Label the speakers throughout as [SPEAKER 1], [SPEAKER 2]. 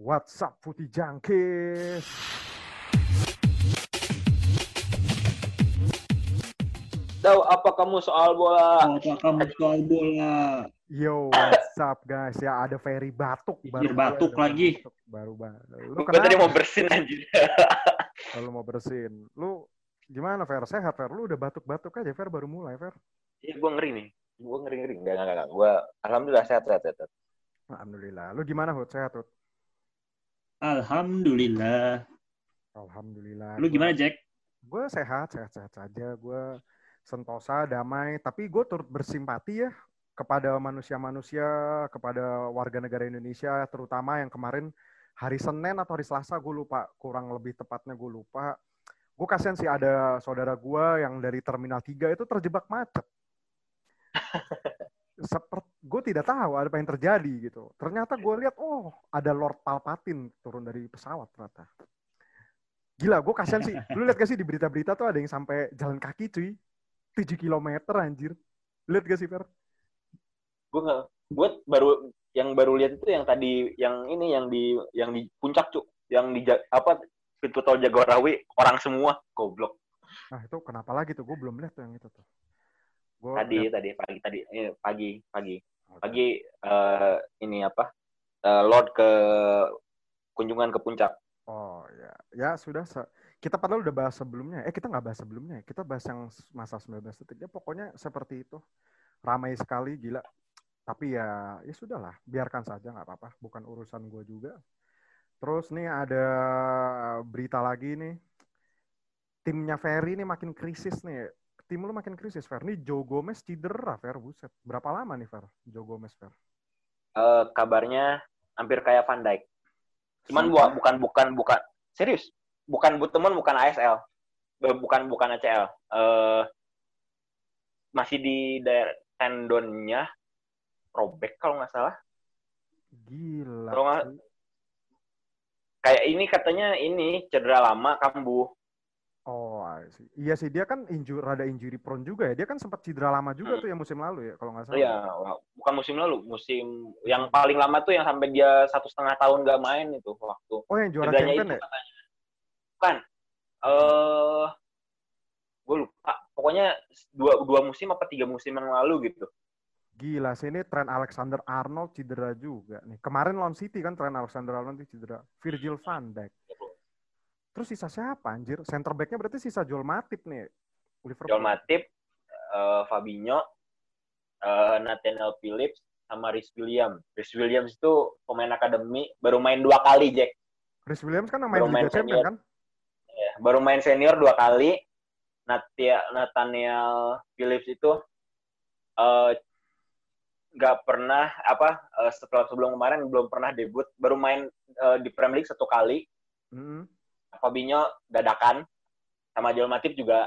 [SPEAKER 1] What's up Putih Jangkis?
[SPEAKER 2] Tahu apa kamu soal bola?
[SPEAKER 3] Apa kamu soal bola?
[SPEAKER 1] Yo, what's up guys? Ya ada Ferry batuk
[SPEAKER 3] Anjir, batuk
[SPEAKER 1] ada
[SPEAKER 3] lagi.
[SPEAKER 1] batuk, baru baru. Lu
[SPEAKER 2] Gue tadi
[SPEAKER 1] kenapa?
[SPEAKER 2] mau bersin anjir.
[SPEAKER 1] Kalau mau bersin. Lu gimana Fer? Sehat Fer? Lu udah batuk-batuk aja Fer baru mulai Fer.
[SPEAKER 2] Iya, gue ngeri nih. Gue ngeri ngeri. Enggak enggak enggak. Gue alhamdulillah sehat sehat sehat.
[SPEAKER 1] Alhamdulillah. Lu gimana Hud? Sehat Hud?
[SPEAKER 3] Alhamdulillah.
[SPEAKER 1] Alhamdulillah.
[SPEAKER 3] Lu gimana Jack?
[SPEAKER 1] Gue sehat, sehat-sehat saja. Gue sentosa, damai. Tapi gue turut bersimpati ya kepada manusia-manusia, kepada warga negara Indonesia, terutama yang kemarin hari Senin atau hari Selasa, gue lupa. Kurang lebih tepatnya gue lupa. Gue kasihan sih ada saudara gue yang dari Terminal 3 itu terjebak macet. Seperti gue tidak tahu ada apa yang terjadi gitu. Ternyata gue lihat, oh ada Lord Palpatine turun dari pesawat ternyata. Gila, gue kasihan sih. Lu lihat gak sih di berita-berita tuh ada yang sampai jalan kaki cuy. 7 km anjir. Lihat gak sih, Fer?
[SPEAKER 2] Gue nggak. Gue baru yang baru lihat itu yang tadi yang ini yang di yang di puncak cuk yang di apa pintu tol Jagorawi orang semua goblok
[SPEAKER 1] Nah, itu kenapa lagi tuh? Gue belum lihat tuh yang itu tuh. Gua
[SPEAKER 2] tadi
[SPEAKER 1] lihat-
[SPEAKER 2] tadi pagi tadi eh, pagi pagi
[SPEAKER 1] Oke.
[SPEAKER 2] pagi eh, ini apa eh, Lord ke kunjungan ke puncak
[SPEAKER 1] Oh, ya. Ya, sudah. Kita padahal udah bahas sebelumnya. Eh, kita nggak bahas sebelumnya. ya. Kita bahas yang masa 19 detik. Ya, pokoknya seperti itu. Ramai sekali, gila. Tapi ya, ya sudahlah. Biarkan saja, nggak apa-apa. Bukan urusan gue juga. Terus nih ada berita lagi nih. Timnya Ferry nih makin krisis nih. Tim lu makin krisis, Fer. Nih Joe Gomez cedera, Fer. Buset. Berapa lama nih, Fer? Joe Gomez, Fer?
[SPEAKER 2] Eh, kabarnya hampir kayak Van Dijk cuman bu- bukan bukan bukan serius bukan teman bukan ASL Eh, bukan bukan ACL eh masih di daerah tendonnya robek kalau nggak salah
[SPEAKER 1] Gila.
[SPEAKER 2] Kalau nggak- kayak ini katanya ini cedera lama kambuh
[SPEAKER 1] Oh, I see. iya sih dia kan inju rada injury prone juga ya. Dia kan sempat cedera lama juga
[SPEAKER 2] Hmm.
[SPEAKER 1] tuh ya musim lalu ya, kalau nggak salah.
[SPEAKER 2] Iya, bukan musim lalu, musim yang paling lama tuh yang sampai dia satu setengah tahun nggak main itu waktu.
[SPEAKER 1] Oh, yang juara
[SPEAKER 2] Cederanya
[SPEAKER 1] champion
[SPEAKER 2] itu
[SPEAKER 1] ya?
[SPEAKER 2] katanya. Bukan. Eh, gue lupa. Pokoknya dua dua musim apa tiga musim yang lalu gitu.
[SPEAKER 1] Gila sih ini Trent Alexander Arnold cedera juga nih. Kemarin lawan City kan Trent Alexander Arnold cedera. Virgil van Dijk. Terus sisa siapa anjir? Center back-nya berarti sisa Joel Matip nih. Liverpool.
[SPEAKER 2] Joel Matip, eh, Fabinho, eh, Nathaniel Phillips, sama Rhys Williams. Rhys Williams itu pemain akademi, baru main dua kali, Jack.
[SPEAKER 1] Rhys Williams kan yang main
[SPEAKER 2] Baru main senior.
[SPEAKER 1] kan?
[SPEAKER 2] Ya, baru main senior dua kali. Nathaniel Phillips itu eh, nggak pernah apa eh, setelah sebelum kemarin belum pernah debut, baru main eh, di Premier League satu kali.
[SPEAKER 1] Mm-mm.
[SPEAKER 2] Fabinho dadakan sama Joel Matip juga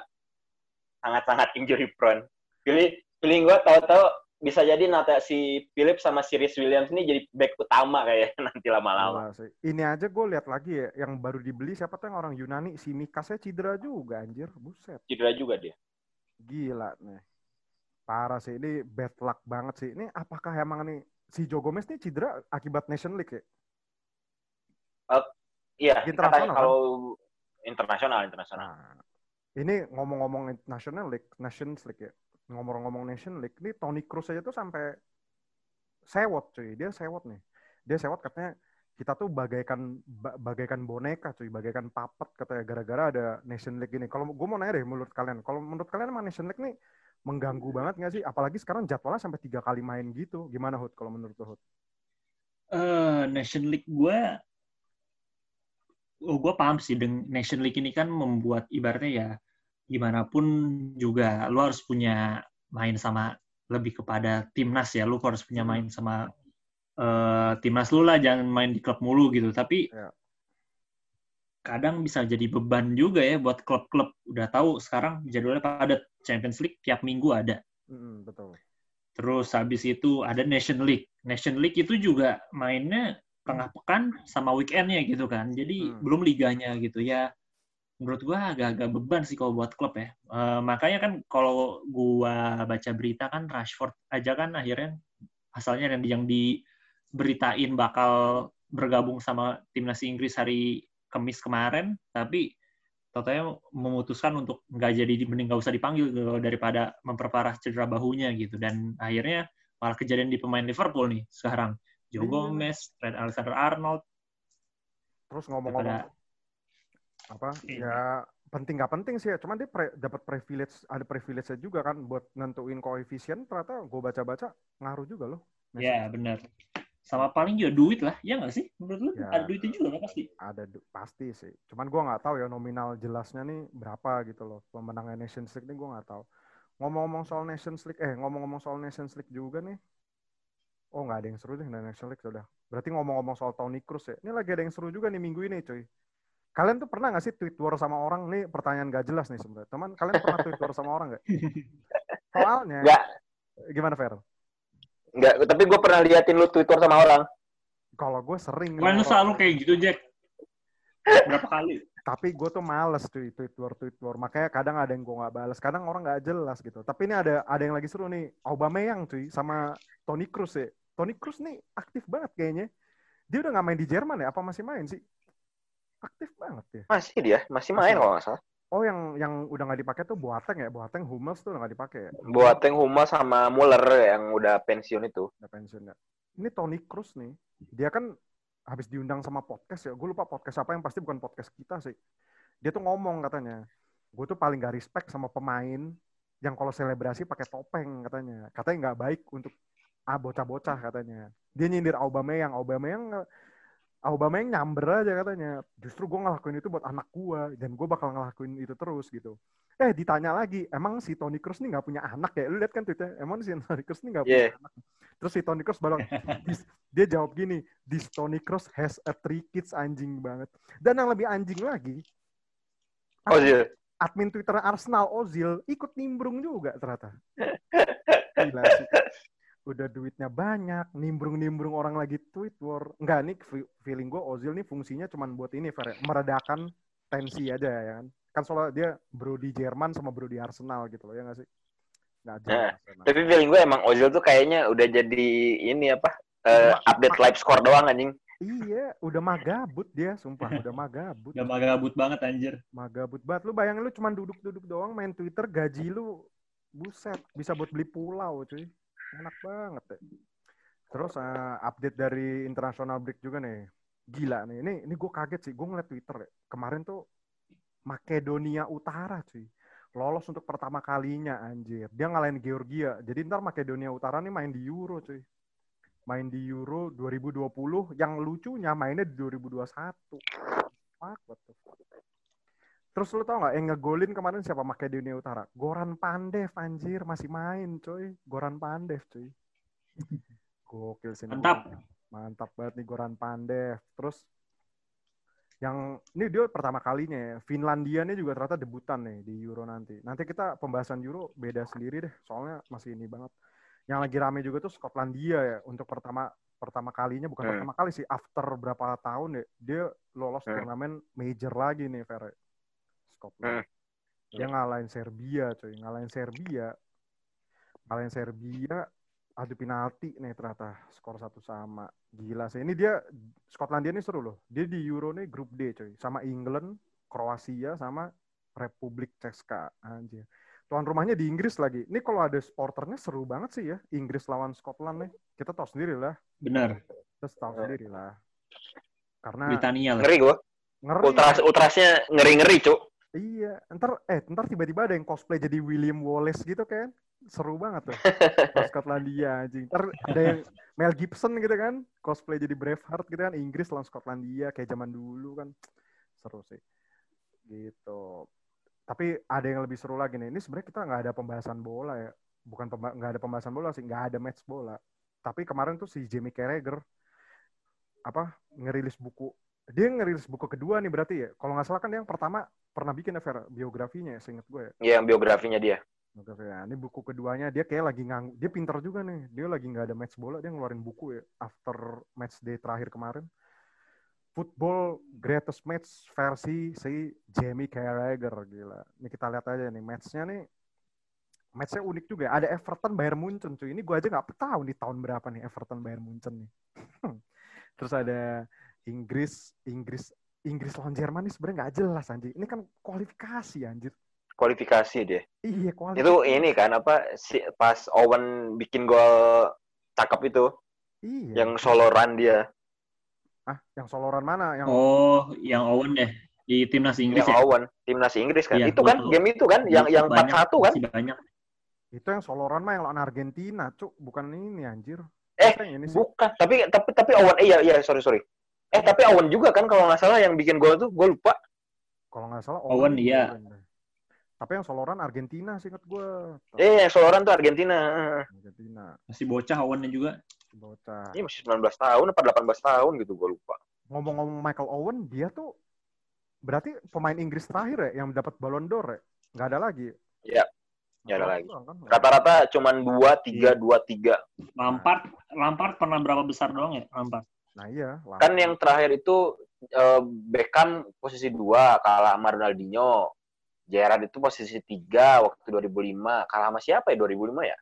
[SPEAKER 2] sangat-sangat injury prone. Pilih pilih gue tahu-tahu bisa jadi Nata si Philip sama si Rhys Williams ini jadi back utama kayak nanti lama-lama.
[SPEAKER 1] Sih. Ini aja gue lihat lagi ya, yang baru dibeli siapa tuh yang orang Yunani, si Mikasnya cedera juga anjir. Buset.
[SPEAKER 2] Cedera juga dia.
[SPEAKER 1] Gila nih. Parah sih, ini bad luck banget sih. Ini apakah emang nih si Joe Gomez nih cedera akibat Nation League ya?
[SPEAKER 2] Iya,
[SPEAKER 1] Internasional,
[SPEAKER 2] katanya
[SPEAKER 1] kan?
[SPEAKER 2] kalau internasional internasional.
[SPEAKER 1] Nah, ini ngomong-ngomong National League, Nations League ya. Ngomong-ngomong Nation League, ini Tony Cruz aja tuh sampai sewot cuy. Dia sewot nih. Dia sewot katanya kita tuh bagaikan ba- bagaikan boneka cuy, bagaikan puppet katanya gara-gara ada Nation League ini. Kalau gue mau nanya deh menurut kalian, kalau menurut kalian emang Nation League nih mengganggu banget nggak sih? Apalagi sekarang jadwalnya sampai tiga kali main gitu. Gimana Hud kalau menurut lu, Hud?
[SPEAKER 3] Eh, Nation League gue, oh gue paham sih. Dengan Nation League ini kan membuat ibaratnya ya gimana pun juga lu harus punya main sama lebih kepada timnas ya. Lu harus punya main sama eh, timnas lu lah, jangan main di klub mulu gitu. Tapi
[SPEAKER 1] Ya.
[SPEAKER 3] kadang bisa jadi beban juga ya buat klub-klub. Udah tahu sekarang jadwalnya padat. Champions League tiap minggu ada.
[SPEAKER 1] Mm, betul.
[SPEAKER 3] Terus habis itu ada Nation League. Nation League itu juga mainnya tengah pekan sama weekendnya gitu kan. Jadi
[SPEAKER 1] Hmm.
[SPEAKER 3] belum liganya gitu ya. Menurut gua agak-agak beban sih kalau buat klub ya. Eh, makanya kan kalau gua baca berita kan Rashford aja kan akhirnya asalnya yang, yang diberitain bakal bergabung sama timnas Inggris hari Kamis kemarin, tapi totalnya memutuskan untuk nggak jadi mending nggak usah dipanggil gitu, daripada memperparah cedera bahunya gitu dan akhirnya malah kejadian di pemain Liverpool nih sekarang Joe. Gomez, Trent Alexander-Arnold.
[SPEAKER 1] Terus ngomong-ngomong apa iya. ya penting nggak penting sih ya. Cuman dia pre, dapat privilege ada privilege juga kan buat nentuin koefisien. Ternyata gue baca-baca ngaruh juga loh.
[SPEAKER 3] Iya benar sama paling juga duit lah ya nggak sih? Menurut lu ya, ada duitnya juga kan pasti.
[SPEAKER 1] ada pasti sih. Cuman gue nggak tahu ya nominal jelasnya nih berapa gitu loh. Pemenangnya Nations League nih gue nggak tahu. Ngomong-ngomong soal Nations League eh ngomong-ngomong soal Nations League juga nih oh nggak ada yang seru deh Nations League sudah berarti ngomong-ngomong soal Tony Cruz ya ini lagi ada yang seru juga nih minggu ini cuy kalian tuh pernah nggak sih tweet war sama orang nih pertanyaan gak jelas nih sebenarnya teman kalian pernah tweet war sama orang nggak soalnya
[SPEAKER 2] Nggak.
[SPEAKER 1] gimana Fer
[SPEAKER 2] Enggak, tapi gue pernah liatin lu Twitter sama orang.
[SPEAKER 1] Kalau gue sering.
[SPEAKER 3] Gue lu selalu kayak gitu, Jack. Berapa kali?
[SPEAKER 1] Tapi gue tuh males tuh tweet war, tweet war. Makanya kadang ada yang gue gak balas. Kadang orang gak jelas gitu. Tapi ini ada ada yang lagi seru nih. Aubameyang cuy. Sama Tony Cruz ya. Tony Cruz nih aktif banget kayaknya. Dia udah gak main di Jerman ya? Apa masih main sih? Aktif banget ya.
[SPEAKER 2] Masih dia. Masih main kalau nggak salah.
[SPEAKER 1] Oh yang yang udah nggak dipakai tuh Boateng ya, Boateng Hummels tuh udah nggak dipakai. Ya?
[SPEAKER 2] Boateng Hummels sama Muller yang udah pensiun itu.
[SPEAKER 1] Udah pensiun ya. Ini Tony Cruz nih, dia kan habis diundang sama podcast ya. Gue lupa podcast apa yang pasti bukan podcast kita sih. Dia tuh ngomong katanya, gue tuh paling gak respect sama pemain yang kalau selebrasi pakai topeng katanya. Katanya nggak baik untuk ah bocah-bocah katanya. Dia nyindir Aubameyang, Aubameyang Aubameyang nyamber aja katanya. Justru gue ngelakuin itu buat anak gue dan gue bakal ngelakuin itu terus gitu. Eh ditanya lagi, emang si Tony Kroos nih nggak punya anak ya? Lu lihat kan tweetnya, emang si Tony Kroos nih nggak punya yeah. anak? Terus si Tony Kroos balang, dia jawab gini, this Tony Kroos has a three kids anjing banget. Dan yang lebih anjing lagi,
[SPEAKER 2] Ozil.
[SPEAKER 1] Admin Twitter Arsenal Ozil ikut nimbrung juga ternyata. Gila sih udah duitnya banyak, nimbrung-nimbrung orang lagi tweet war. Enggak, nih feeling gue Ozil nih fungsinya cuma buat ini, Fer, meredakan tensi aja ya kan. Kan soalnya dia bro di Jerman sama bro di Arsenal gitu loh, ya nggak sih?
[SPEAKER 2] Nggak nah, tapi feeling gue emang Ozil tuh kayaknya udah jadi ini apa, uh, update live score doang anjing.
[SPEAKER 1] Iya, udah magabut dia, sumpah, udah magabut.
[SPEAKER 3] udah magabut banget anjir.
[SPEAKER 1] Magabut banget. Lu bayangin lu cuma duduk-duduk doang main Twitter, gaji lu buset, bisa buat beli pulau, cuy enak banget ya. Terus uh, update dari international break juga nih. Gila nih. Ini ini gue kaget sih. Gue ngeliat Twitter ya. Kemarin tuh Makedonia Utara cuy. Lolos untuk pertama kalinya anjir. Dia ngalahin Georgia. Jadi ntar Makedonia Utara nih main di Euro cuy. Main di Euro 2020. Yang lucunya mainnya di 2021. Fuck, what fuck. Terus lu tau gak yang ngegolin kemarin siapa Makedonia Utara? Goran Pandev anjir masih main coy. Goran Pandev cuy. Gokil sih.
[SPEAKER 3] Mantap.
[SPEAKER 1] Mantap banget nih Goran Pandev. Terus yang ini dia pertama kalinya ya. Finlandia nih juga ternyata debutan nih di Euro nanti. Nanti kita pembahasan Euro beda sendiri deh. Soalnya masih ini banget. Yang lagi rame juga tuh Skotlandia ya untuk pertama pertama kalinya bukan hmm. pertama kali sih after berapa tahun ya dia lolos hmm. turnamen major lagi nih Ferre Scotland. Hmm. Dia ngalahin Serbia, coy. Ngalahin Serbia. Ngalahin Serbia, adu penalti nih ternyata skor satu sama. Gila sih. Ini dia Skotlandia ini seru loh. Dia di Euro nih grup D, coy. Sama England, Kroasia, sama Republik Ceska. Anjir. Tuan rumahnya di Inggris lagi. Ini kalau ada sporternya seru banget sih ya. Inggris lawan Scotland nih. Kita tahu sendiri lah.
[SPEAKER 3] Benar.
[SPEAKER 1] Kita tahu sendiri lah. Karena
[SPEAKER 3] Britania lah.
[SPEAKER 2] Ngeri gue. Ngeri. Ultras, ultrasnya ngeri-ngeri, Cuk.
[SPEAKER 1] Iya, ntar eh ntar tiba-tiba ada yang cosplay jadi William Wallace gitu kan. Seru banget tuh. Skotlandia anjing. Ntar ada yang Mel Gibson gitu kan, cosplay jadi Braveheart gitu kan, Inggris lawan Skotlandia kayak zaman dulu kan. Seru sih. Gitu. Tapi ada yang lebih seru lagi nih. Ini sebenarnya kita nggak ada pembahasan bola ya. Bukan nggak ada pembahasan bola sih, nggak ada match bola. Tapi kemarin tuh si Jamie Carragher apa ngerilis buku dia ngerilis buku kedua nih berarti ya. Kalau nggak salah kan dia yang pertama pernah bikin ya biografinya ya, seingat gue ya.
[SPEAKER 2] Iya, biografinya dia.
[SPEAKER 1] Ya. Ini buku keduanya dia kayak lagi ngang, dia pinter juga nih. Dia lagi nggak ada match bola, dia ngeluarin buku ya after match day terakhir kemarin. Football Greatest Match versi si Jamie Carragher gila. Ini kita lihat aja nih matchnya nih. Matchnya unik juga. Ada Everton Bayern Munchen cuy. Ini gue aja nggak tahu nih tahun berapa nih Everton Bayern Munchen nih. Terus ada Inggris, Inggris, Inggris lawan Jerman ini sebenarnya nggak jelas anjir. Ini kan kualifikasi anjir.
[SPEAKER 2] Kualifikasi dia.
[SPEAKER 1] Iya, kualifikasi.
[SPEAKER 2] Itu ini kan apa si pas Owen bikin gol cakep itu
[SPEAKER 1] Iya.
[SPEAKER 2] yang soloran dia.
[SPEAKER 1] Ah, yang soloran mana? Yang
[SPEAKER 3] Oh, yang Owen deh di timnas Inggris
[SPEAKER 2] yang
[SPEAKER 3] ya.
[SPEAKER 2] Owen timnas Inggris kan.
[SPEAKER 3] Iya,
[SPEAKER 2] itu kan game itu kan yang yang
[SPEAKER 3] Banyak,
[SPEAKER 2] 4-1 kan.
[SPEAKER 3] banyak.
[SPEAKER 1] itu yang soloran mah yang lawan Argentina, cuk, bukan ini anjir.
[SPEAKER 2] Eh,
[SPEAKER 1] ini sih?
[SPEAKER 2] Bukan, tapi tapi tapi Owen eh, iya iya sorry sorry. Eh tapi Owen juga kan kalau nggak salah yang bikin gol tuh gue lupa.
[SPEAKER 1] Kalau nggak salah
[SPEAKER 3] Owen, iya.
[SPEAKER 1] Owen deh. Tapi yang soloran Argentina sih ingat gue.
[SPEAKER 2] Eh yang soloran tuh Argentina.
[SPEAKER 1] Argentina,
[SPEAKER 3] Masih bocah Owennya juga.
[SPEAKER 1] bocah.
[SPEAKER 2] Ini masih 19 tahun apa 18 tahun gitu gue lupa.
[SPEAKER 1] Ngomong-ngomong Michael Owen, dia tuh berarti pemain Inggris terakhir ya yang dapat Ballon d'Or ya? Nggak ada lagi.
[SPEAKER 2] Iya, nggak ada lagi.
[SPEAKER 1] kan?
[SPEAKER 2] Rata-rata cuman 2 3
[SPEAKER 3] Iya.
[SPEAKER 2] 2 3.
[SPEAKER 3] Lampard, Lampard pernah berapa besar doang ya? Lampard.
[SPEAKER 1] Nah iya. lah.
[SPEAKER 2] Kan yang terakhir itu eh, Beckham posisi 2 kalah sama Ronaldinho. Gerrard itu posisi 3 waktu 2005. Kalah sama siapa ya 2005 ya?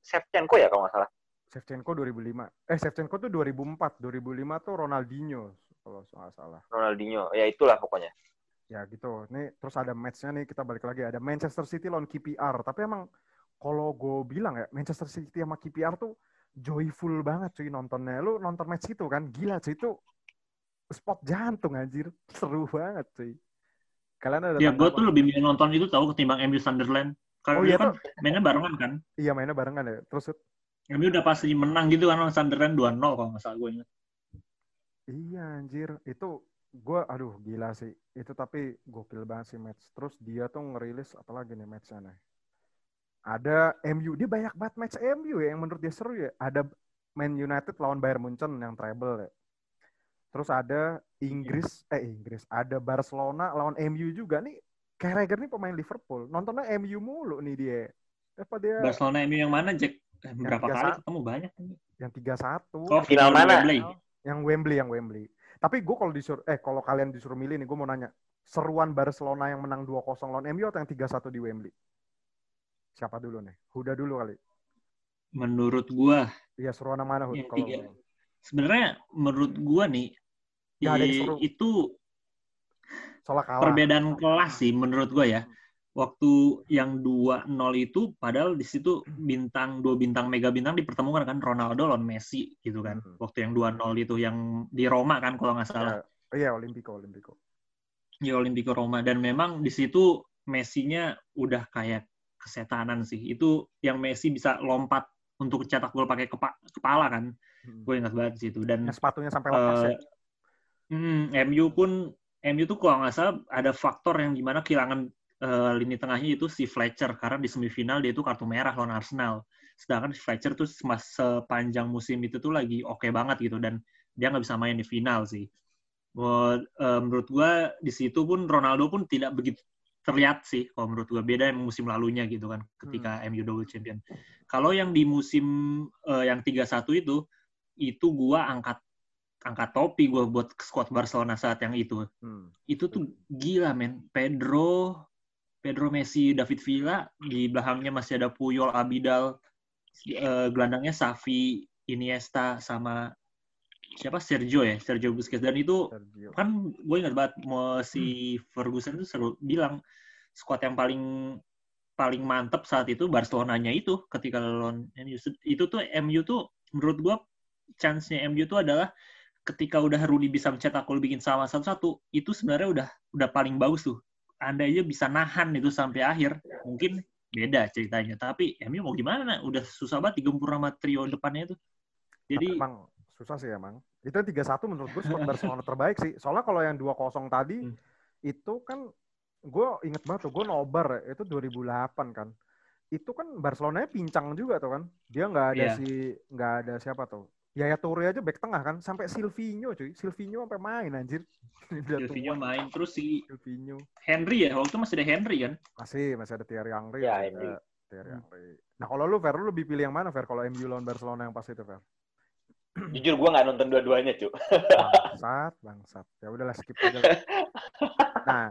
[SPEAKER 2] Shevchenko ya kalau nggak salah.
[SPEAKER 1] Shevchenko 2005. Eh Shevchenko tuh 2004. 2005 tuh Ronaldinho kalau nggak salah.
[SPEAKER 2] Ronaldinho. Ya itulah pokoknya.
[SPEAKER 1] Ya gitu. Nih terus ada matchnya nih kita balik lagi. Ada Manchester City lawan KPR. Tapi emang kalau gue bilang ya Manchester City sama KPR tuh joyful banget cuy nontonnya. Lu nonton match itu kan gila cuy itu spot jantung anjir. Seru banget cuy. Kalian ada
[SPEAKER 3] Ya, gue tuh lebih milih nonton itu tahu ketimbang MU Sunderland. Karena
[SPEAKER 1] Oh,
[SPEAKER 3] dia
[SPEAKER 1] iya
[SPEAKER 3] kan mainnya barengan kan.
[SPEAKER 1] Iya mainnya barengan ya. Terus
[SPEAKER 3] MU udah pasti menang gitu kan Sunderland 2-0 kalau nggak salah gue ingat.
[SPEAKER 1] Iya anjir, itu gue aduh gila sih. Itu tapi gokil banget sih match. Terus dia tuh ngerilis apalagi nih matchnya nih. Ada MU, dia banyak banget match MU ya yang menurut dia seru ya. Ada Man United lawan Bayern Munchen yang treble ya. Terus ada Inggris, eh Inggris, ada Barcelona lawan MU juga nih. Carragher nih pemain Liverpool. Nontonnya MU mulu nih dia. Apa dia
[SPEAKER 3] Barcelona MU yang mana Jack? Eh, berapa kali ketemu banyak.
[SPEAKER 1] yang 3-1?
[SPEAKER 3] Oh,
[SPEAKER 2] Final mana?
[SPEAKER 3] Wembley.
[SPEAKER 1] Yang Wembley, yang Wembley. Tapi gue kalau disuruh, eh kalau kalian disuruh milih nih, gue mau nanya, seruan Barcelona yang menang 2-0 lawan MU atau yang 3-1 di Wembley? Siapa dulu nih? Huda dulu kali.
[SPEAKER 3] Menurut gua
[SPEAKER 1] Iya, seruan yang mana Hud?
[SPEAKER 3] Yang
[SPEAKER 1] Kalau
[SPEAKER 3] tiga. sebenarnya menurut gua nih
[SPEAKER 1] Nggak ada yang seru.
[SPEAKER 3] itu
[SPEAKER 1] soalnya kalah.
[SPEAKER 3] perbedaan kelas sih menurut gua ya. Waktu yang 2-0 itu padahal di situ bintang dua bintang mega bintang dipertemukan kan Ronaldo lawan Messi gitu kan.
[SPEAKER 1] Hmm.
[SPEAKER 3] Waktu yang 2-0 itu yang di Roma kan kalau nggak salah.
[SPEAKER 1] Ya, iya, Olimpico, Olimpico.
[SPEAKER 3] di Olimpico Roma dan memang di situ Messi-nya udah kayak kesetanan sih. Itu yang Messi bisa lompat untuk cetak gol pakai kepa- kepala kan.
[SPEAKER 1] Hmm.
[SPEAKER 3] Gue ingat banget di situ dan
[SPEAKER 1] Yang sepatunya sampai lepas ya.
[SPEAKER 3] eh, hmm, MU pun MU tuh kalau nggak salah ada faktor yang gimana kehilangan eh, lini tengahnya itu si Fletcher karena di semifinal dia itu kartu merah lawan Arsenal. Sedangkan si Fletcher tuh sepanjang musim itu tuh lagi oke banget gitu dan dia nggak bisa main di final sih. Eh, menurut gua di situ pun Ronaldo pun tidak begitu terlihat sih kalau menurut gua beda yang musim lalunya gitu kan ketika MU double champion. Kalau yang di musim eh, yang 3-1 itu itu gua angkat angkat topi gua buat squad Barcelona saat yang itu.
[SPEAKER 1] Hmm.
[SPEAKER 3] Itu tuh gila men. Pedro Pedro Messi, David Villa, di belakangnya masih ada Puyol, Abidal, eh, gelandangnya Safi, Iniesta sama siapa? Sergio ya, Sergio Busquets. Dan itu
[SPEAKER 1] Sergio.
[SPEAKER 3] kan gue ingat banget mau si Ferguson itu selalu bilang squad yang paling paling mantep saat itu Barcelonanya itu ketika lawan MU itu tuh MU tuh menurut gue chance-nya MU tuh adalah ketika udah Rooney bisa mencetak gol bikin sama satu-satu itu sebenarnya udah udah paling bagus tuh. Anda aja bisa nahan itu sampai akhir mungkin beda ceritanya. Tapi MU mau gimana? Udah susah banget digempur sama trio depannya itu. Jadi
[SPEAKER 1] emang susah sih emang. Itu yang 3-1 menurut gue squad Barcelona terbaik sih. Soalnya kalau yang 2-0 tadi
[SPEAKER 3] Hmm.
[SPEAKER 1] itu kan gue inget banget tuh gue nobar ya, itu 2008 kan. Itu kan Barcelona pincang juga tuh kan. Dia nggak ada
[SPEAKER 3] Iya.
[SPEAKER 1] si nggak ada siapa tuh. Yaya Toure aja back tengah kan sampai Silvinho cuy. Silvinho sampai main anjir.
[SPEAKER 3] Silvinho
[SPEAKER 1] tua,
[SPEAKER 3] main terus si
[SPEAKER 1] Silvinho.
[SPEAKER 3] Henry ya waktu itu masih ada Henry kan
[SPEAKER 1] Masih masih ada Thierry Henry.
[SPEAKER 2] Ya, Henry.
[SPEAKER 1] Thierry Henry. Nah kalau lu Fer, lu lebih pilih yang mana Fer? Kalau MU lawan Barcelona yang pas itu Fer?
[SPEAKER 2] Jujur gue nggak nonton dua-duanya, cu.
[SPEAKER 1] bangsat bangsat ya udahlah skip aja nah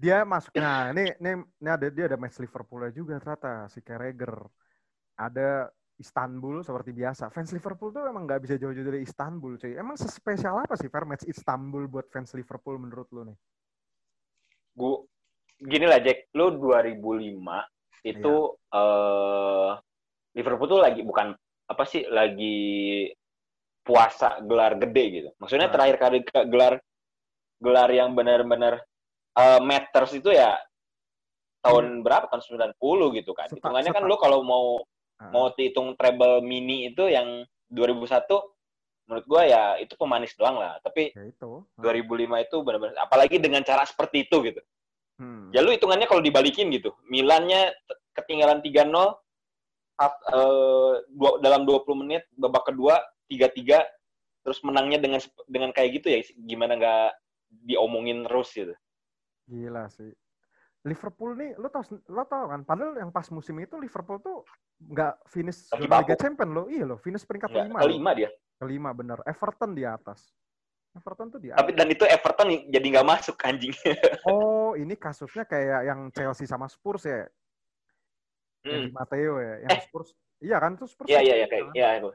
[SPEAKER 1] dia masuk nah ini ini ini ada dia ada match Liverpool juga ternyata si Carragher ada Istanbul seperti biasa. Fans Liverpool tuh emang nggak bisa jauh-jauh dari Istanbul, cuy. Emang sespesial apa sih fair match Istanbul buat fans Liverpool menurut lu nih?
[SPEAKER 2] Gu gini lah Jack, lu 2005 itu iya. uh, Liverpool tuh lagi bukan apa sih lagi puasa gelar gede gitu. Maksudnya nah. terakhir kali gelar gelar yang benar-benar uh, matters itu ya tahun hmm. berapa tahun 90 gitu kan. Hitungannya kan lu kalau mau hmm. mau dihitung treble mini itu yang 2001 menurut gua ya itu pemanis doang lah. Tapi ya itu. Hmm. 2005 itu benar-benar apalagi dengan cara seperti itu gitu. Hmm. Ya lu hitungannya kalau dibalikin gitu. Milannya ketinggalan 3-0 half, uh, dua, dalam 20 menit babak kedua 3-3 terus menangnya dengan dengan kayak gitu ya gimana nggak diomongin terus gitu.
[SPEAKER 1] Gila sih. Liverpool nih, lo tau, lo tau kan, padahal yang pas musim itu Liverpool tuh nggak finish Liga Champion lo, iya lo, finish peringkat kelima.
[SPEAKER 2] Kelima dia.
[SPEAKER 1] Kelima bener. Everton di atas. Everton tuh di
[SPEAKER 2] atas. Tapi dan itu Everton jadi nggak masuk anjing.
[SPEAKER 1] oh, ini kasusnya kayak yang Chelsea sama Spurs ya. Hmm. Yang di Mateo ya, yang eh. Spurs. Iya kan, tuh Spurs.
[SPEAKER 2] Iya iya iya kayak iya itu.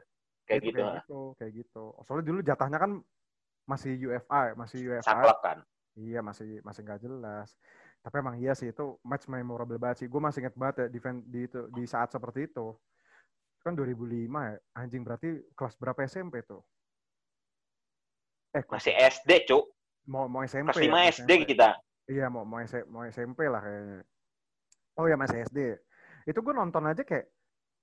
[SPEAKER 1] Kayak gitu. Kayak gitu, kayak gitu. Soalnya dulu jatahnya kan masih UFA, masih UFA.
[SPEAKER 2] Saklek kan.
[SPEAKER 1] Iya masih masih nggak jelas. Tapi emang iya sih itu match memorable banget sih. Gue masih inget banget ya di, di itu di saat seperti itu. Kan 2005 ya. Anjing berarti kelas berapa SMP tuh?
[SPEAKER 2] Eh masih SD, Cuk.
[SPEAKER 1] Mau mau SMP.
[SPEAKER 2] Kelas 5 ya, SD SMP. kita.
[SPEAKER 1] Iya, mau mau, mau SMP lah kayaknya. Oh ya masih SD. Itu gue nonton aja kayak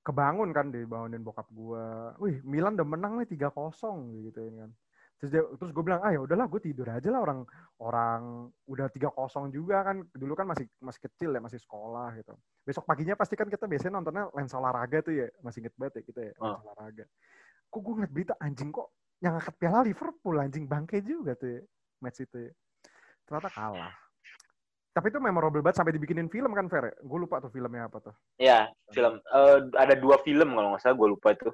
[SPEAKER 1] kebangun kan dibangunin bokap gue. Wih, Milan udah menang nih 3-0 gitu kan terus dia terus gue bilang ah ya udahlah gue tidur aja lah orang orang udah tiga kosong juga kan dulu kan masih masih kecil ya masih sekolah gitu besok paginya pasti kan kita biasanya nontonnya lensa olahraga tuh ya masih inget banget ya kita ya lensa oh. olahraga kok gue ngeliat berita anjing kok yang angkat piala Liverpool anjing bangke juga tuh ya, match itu ya. ternyata kalah tapi itu memorable banget sampai dibikinin film kan Fer gue lupa tuh filmnya apa tuh
[SPEAKER 2] ya film uh, ada dua film kalau nggak salah gue lupa itu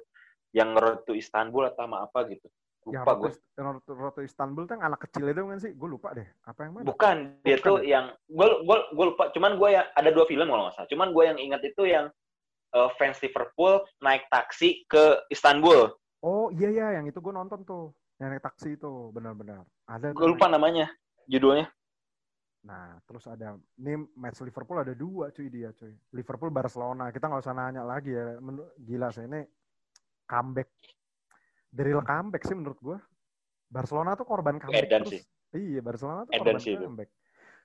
[SPEAKER 2] yang Road to Istanbul atau apa gitu
[SPEAKER 1] Lupa gue. Roto Istanbul tuh yang anak kecil itu kan sih? Gue lupa deh. Apa yang mana?
[SPEAKER 2] Bukan. Dia Bukan. tuh yang gue lupa. Cuman gue yang ada dua film kalau nggak salah. Cuman gue yang ingat itu yang uh, fans Liverpool naik taksi ke Istanbul.
[SPEAKER 1] Oh iya iya, yang itu gue nonton tuh. Yang naik taksi itu benar-benar. Ada.
[SPEAKER 2] Gue lupa namanya, judulnya.
[SPEAKER 1] Nah, terus ada ini match Liverpool ada dua cuy dia cuy. Liverpool Barcelona. Kita nggak usah nanya lagi ya. Gila sih ini comeback dari comeback sih menurut gue. Barcelona tuh korban comeback
[SPEAKER 2] Edan terus. Sih.
[SPEAKER 1] Iya, Barcelona tuh Edan korban sih comeback.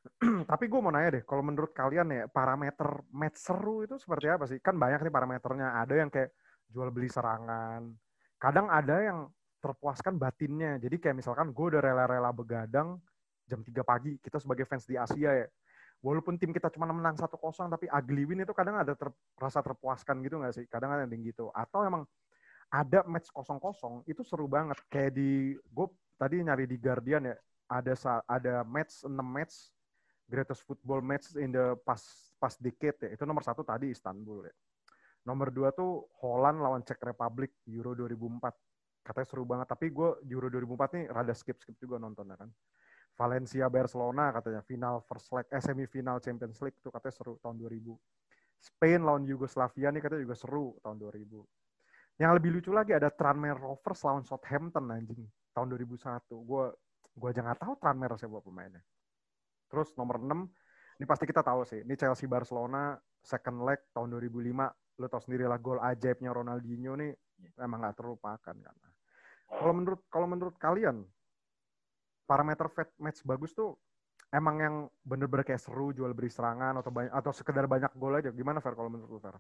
[SPEAKER 1] Tapi gue mau nanya deh, kalau menurut kalian ya parameter match seru itu seperti apa sih? Kan banyak nih parameternya. Ada yang kayak jual beli serangan. Kadang ada yang terpuaskan batinnya. Jadi kayak misalkan gue udah rela-rela begadang jam 3 pagi. Kita sebagai fans di Asia ya. Walaupun tim kita cuma menang 1-0 tapi ugly win itu kadang ada ter, rasa terpuaskan gitu nggak sih? Kadang ada yang gitu. Atau emang ada match kosong-kosong itu seru banget kayak di gue tadi nyari di Guardian ya ada ada match 6 match greatest football match in the pas pas decade ya itu nomor satu tadi Istanbul ya nomor dua tuh Holland lawan Czech Republic Euro 2004 katanya seru banget tapi gue Euro 2004 nih rada skip skip juga nonton kan Valencia Barcelona katanya final first leg eh, semifinal Champions League tuh katanya seru tahun 2000 Spain lawan Yugoslavia nih katanya juga seru tahun 2000 yang lebih lucu lagi ada Tranmere Rovers lawan Southampton anjing tahun 2001. Gue gue aja nggak tahu Tranmere siapa pemainnya. Terus nomor 6 ini pasti kita tahu sih. Ini Chelsea Barcelona second leg tahun 2005. Lo tau sendiri lah gol ajaibnya Ronaldinho nih emang nggak terlupakan kan. Kalau menurut kalau menurut kalian parameter match bagus tuh emang yang bener-bener kayak seru jual beri serangan atau banyak atau sekedar banyak gol aja gimana Fer kalau menurut lu Fer?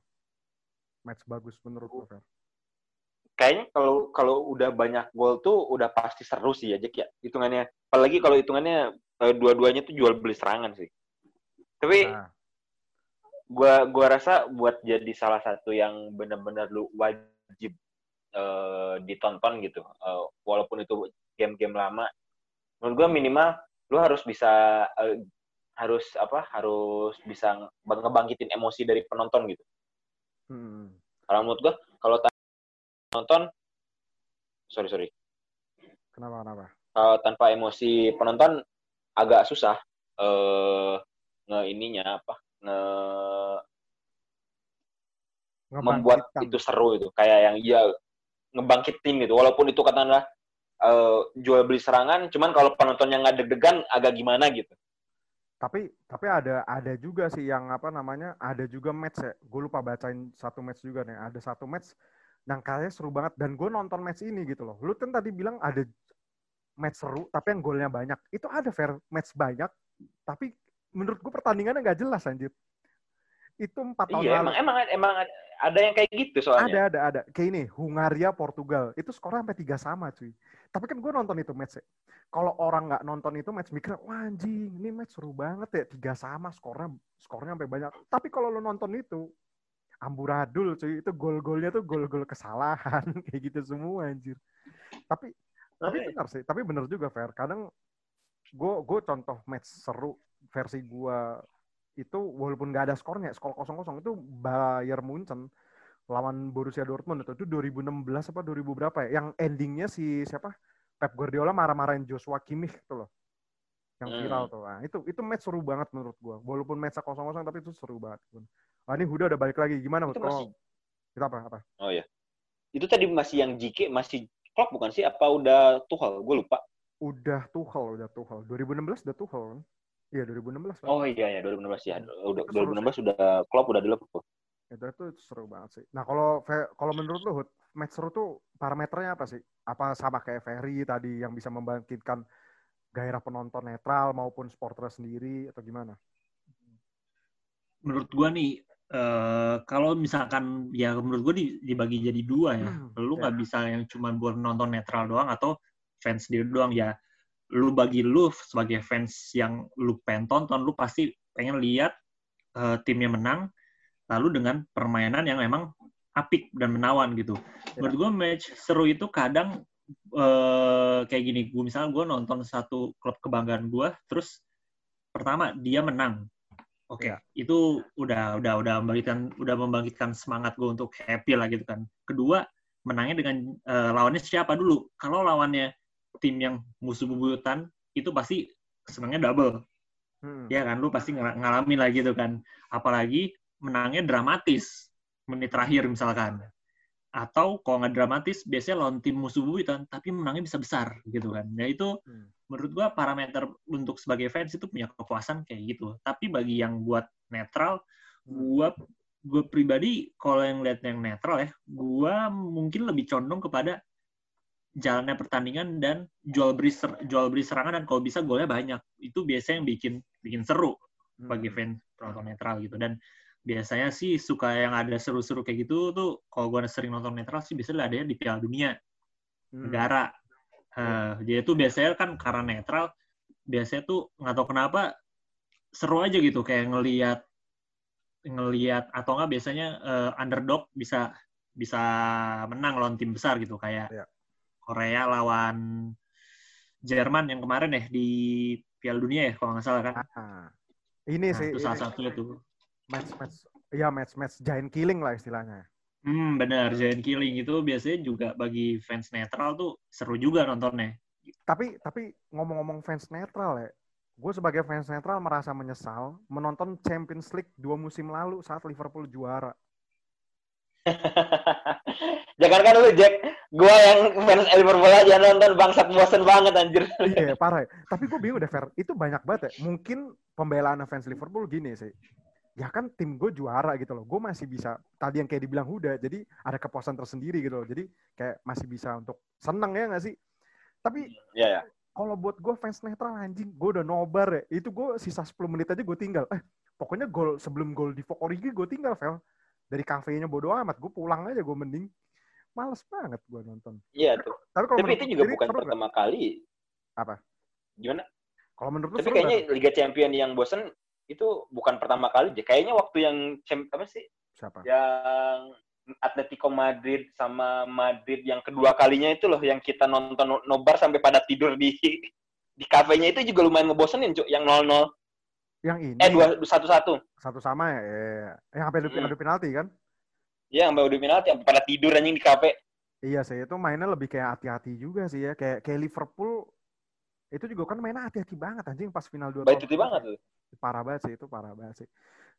[SPEAKER 1] Match bagus menurut lu Fer?
[SPEAKER 2] kayaknya kalau kalau udah banyak gol tuh udah pasti seru sih ya Jack ya hitungannya apalagi kalau hitungannya uh, dua-duanya tuh jual beli serangan sih tapi nah. gua gua rasa buat jadi salah satu yang benar-benar lu wajib uh, ditonton gitu uh, walaupun itu game-game lama menurut gua minimal lu harus bisa uh, harus apa harus bisa ngebangkitin emosi dari penonton gitu. Hmm. kalau menurut gua kalau penonton sorry sorry.
[SPEAKER 1] Kenapa kenapa?
[SPEAKER 2] Uh, tanpa emosi penonton agak susah uh, nge ininya apa nge membuat itu seru itu kayak yang ya ngebangkitin gitu. Walaupun itu katakanlah uh, jual beli serangan cuman kalau penontonnya nggak deg-degan agak gimana gitu
[SPEAKER 1] tapi tapi ada ada juga sih yang apa namanya ada juga match ya gue lupa bacain satu match juga nih ada satu match yang kayaknya seru banget dan gue nonton match ini gitu loh lu kan tadi bilang ada match seru tapi yang golnya banyak itu ada fair match banyak tapi menurut gue pertandingannya nggak jelas anjir itu empat tahun
[SPEAKER 2] iya, lalu. Emang, emang emang ada yang kayak gitu soalnya.
[SPEAKER 1] Ada ada ada. Kayak ini Hungaria Portugal itu skornya sampai tiga sama cuy. Tapi kan gue nonton itu match. Ya. Kalau orang nggak nonton itu match mikir wah anjing ini match seru banget ya tiga sama skornya skornya sampai banyak. Tapi kalau lo nonton itu amburadul cuy itu gol-golnya tuh gol-gol kesalahan kayak gitu semua anjir. Tapi tapi benar sih. Tapi benar juga fair. Kadang gue gue contoh match seru versi gue itu walaupun nggak ada skornya, skor kosong kosong itu Bayern Munchen lawan Borussia Dortmund itu, itu 2016 apa 2000 berapa ya? Yang endingnya si siapa? Pep Guardiola marah-marahin Joshua Kimmich itu loh. Yang hmm. viral tuh. Nah, itu itu match seru banget menurut gua. Walaupun match kosong kosong tapi itu seru banget. Nah, ini Huda udah balik lagi. Gimana
[SPEAKER 2] itu masih...
[SPEAKER 1] Kita apa? Apa?
[SPEAKER 2] Oh ya. Itu tadi masih yang JK masih Klopp bukan sih? Apa udah Tuchel? Gue lupa.
[SPEAKER 1] Udah Tuchel, udah Tuchel. 2016 udah Tuchel kan? Iya 2016. Kan?
[SPEAKER 2] Oh iya ya 2016 ya. Udah 2016 sudah klub udah di Liverpool.
[SPEAKER 1] Itu itu seru banget sih. Nah kalau kalau menurut lu Hud, match seru tuh parameternya apa sih? Apa sama kayak Ferry tadi yang bisa membangkitkan gairah penonton netral maupun supporter sendiri atau gimana?
[SPEAKER 3] Menurut gua nih uh, kalau misalkan ya menurut gua dibagi jadi dua ya. Hmm, lu nggak ya. bisa yang cuma buat nonton netral doang atau fans sendiri doang ya lu bagi lu sebagai fans yang lu pengen tonton, lu pasti pengen lihat uh, timnya menang, lalu dengan permainan yang memang apik dan menawan gitu. Ya. Menurut gue match seru itu kadang uh, kayak gini, gue misalnya gue nonton satu klub kebanggaan gue, terus pertama dia menang, oke, okay, ya. itu udah udah udah membangkitkan udah membangkitkan semangat gue untuk happy lah gitu kan. Kedua menangnya dengan uh, lawannya siapa dulu? Kalau lawannya tim yang musuh bebuyutan itu pasti senangnya double. Hmm. Ya kan, lu pasti ng ngalamin lagi gitu kan. Apalagi menangnya dramatis menit terakhir misalkan. Atau kalau nggak dramatis, biasanya lawan tim musuh bebuyutan, tapi menangnya bisa besar gitu kan. Nah itu hmm. menurut gua parameter untuk sebagai fans itu punya kepuasan kayak gitu. Tapi bagi yang buat netral, hmm. gua gue pribadi kalau yang lihat yang netral ya, gue mungkin lebih condong kepada jalannya pertandingan dan jual beli ser, jual beli serangan dan kalau bisa golnya banyak itu biasanya yang bikin bikin seru hmm. bagi fans penonton netral gitu dan biasanya sih suka yang ada seru-seru kayak gitu tuh kalau gue sering nonton netral sih biasanya ada di Piala Dunia hmm. negara uh, jadi itu biasanya kan karena netral biasanya tuh nggak tahu kenapa seru aja gitu kayak ngelihat ngelihat atau enggak biasanya uh, underdog bisa bisa menang lawan tim besar gitu kayak yeah. Korea lawan Jerman yang kemarin ya di Piala Dunia ya kalau nggak salah kan.
[SPEAKER 1] Ini nah, sih.
[SPEAKER 3] Itu salah satu itu.
[SPEAKER 1] Match match ya match match giant killing lah istilahnya.
[SPEAKER 3] Hmm benar giant killing itu biasanya juga bagi fans netral tuh seru juga nontonnya.
[SPEAKER 1] Tapi tapi ngomong-ngomong fans netral ya, gue sebagai fans netral merasa menyesal menonton Champions League dua musim lalu saat Liverpool juara.
[SPEAKER 2] Jangan kan lu Jack, gua yang fans Liverpool aja nonton bangsat bosen banget anjir.
[SPEAKER 1] iya, parah. Ya. Tapi gue bingung deh, Fer. Itu banyak banget ya. Mungkin pembelaan fans Liverpool gini sih. Ya kan tim gue juara gitu loh. Gue masih bisa, tadi yang kayak dibilang Huda, jadi ada kepuasan tersendiri gitu loh. Jadi kayak masih bisa untuk seneng ya gak sih? Tapi
[SPEAKER 2] yeah, yeah.
[SPEAKER 1] kalau buat gue fans netral anjing, gue udah nobar ya. Itu gue sisa 10 menit aja gue tinggal. Eh, pokoknya gol sebelum gol di Fok Origi gue tinggal, Fel dari kafenya bodo amat gue pulang aja gue mending males banget gue nonton
[SPEAKER 2] iya tuh tapi, kalau tapi itu juga bukan pertama gak? kali
[SPEAKER 1] apa
[SPEAKER 2] gimana
[SPEAKER 1] kalau menurut
[SPEAKER 2] tapi kayaknya gak? Liga Champion yang bosen itu bukan pertama kali deh kayaknya waktu yang apa sih
[SPEAKER 1] siapa
[SPEAKER 2] yang Atletico Madrid sama Madrid yang kedua kalinya itu loh yang kita nonton nobar sampai pada tidur di di kafenya itu juga lumayan ngebosenin cuk yang 0-0
[SPEAKER 1] yang ini.
[SPEAKER 2] Eh dua satu satu.
[SPEAKER 1] Satu sama ya. Eh, yang sampai hmm. adu penalti kan?
[SPEAKER 2] Iya, sampai adu penalti, sampai pada tidur anjing di kafe.
[SPEAKER 1] Iya sih, itu mainnya lebih kayak hati-hati juga sih ya. Kayak kayak Liverpool itu juga kan mainnya hati-hati banget anjing pas final dua
[SPEAKER 2] tahun. Hati banget tuh.
[SPEAKER 1] Parah banget sih itu, parah banget sih.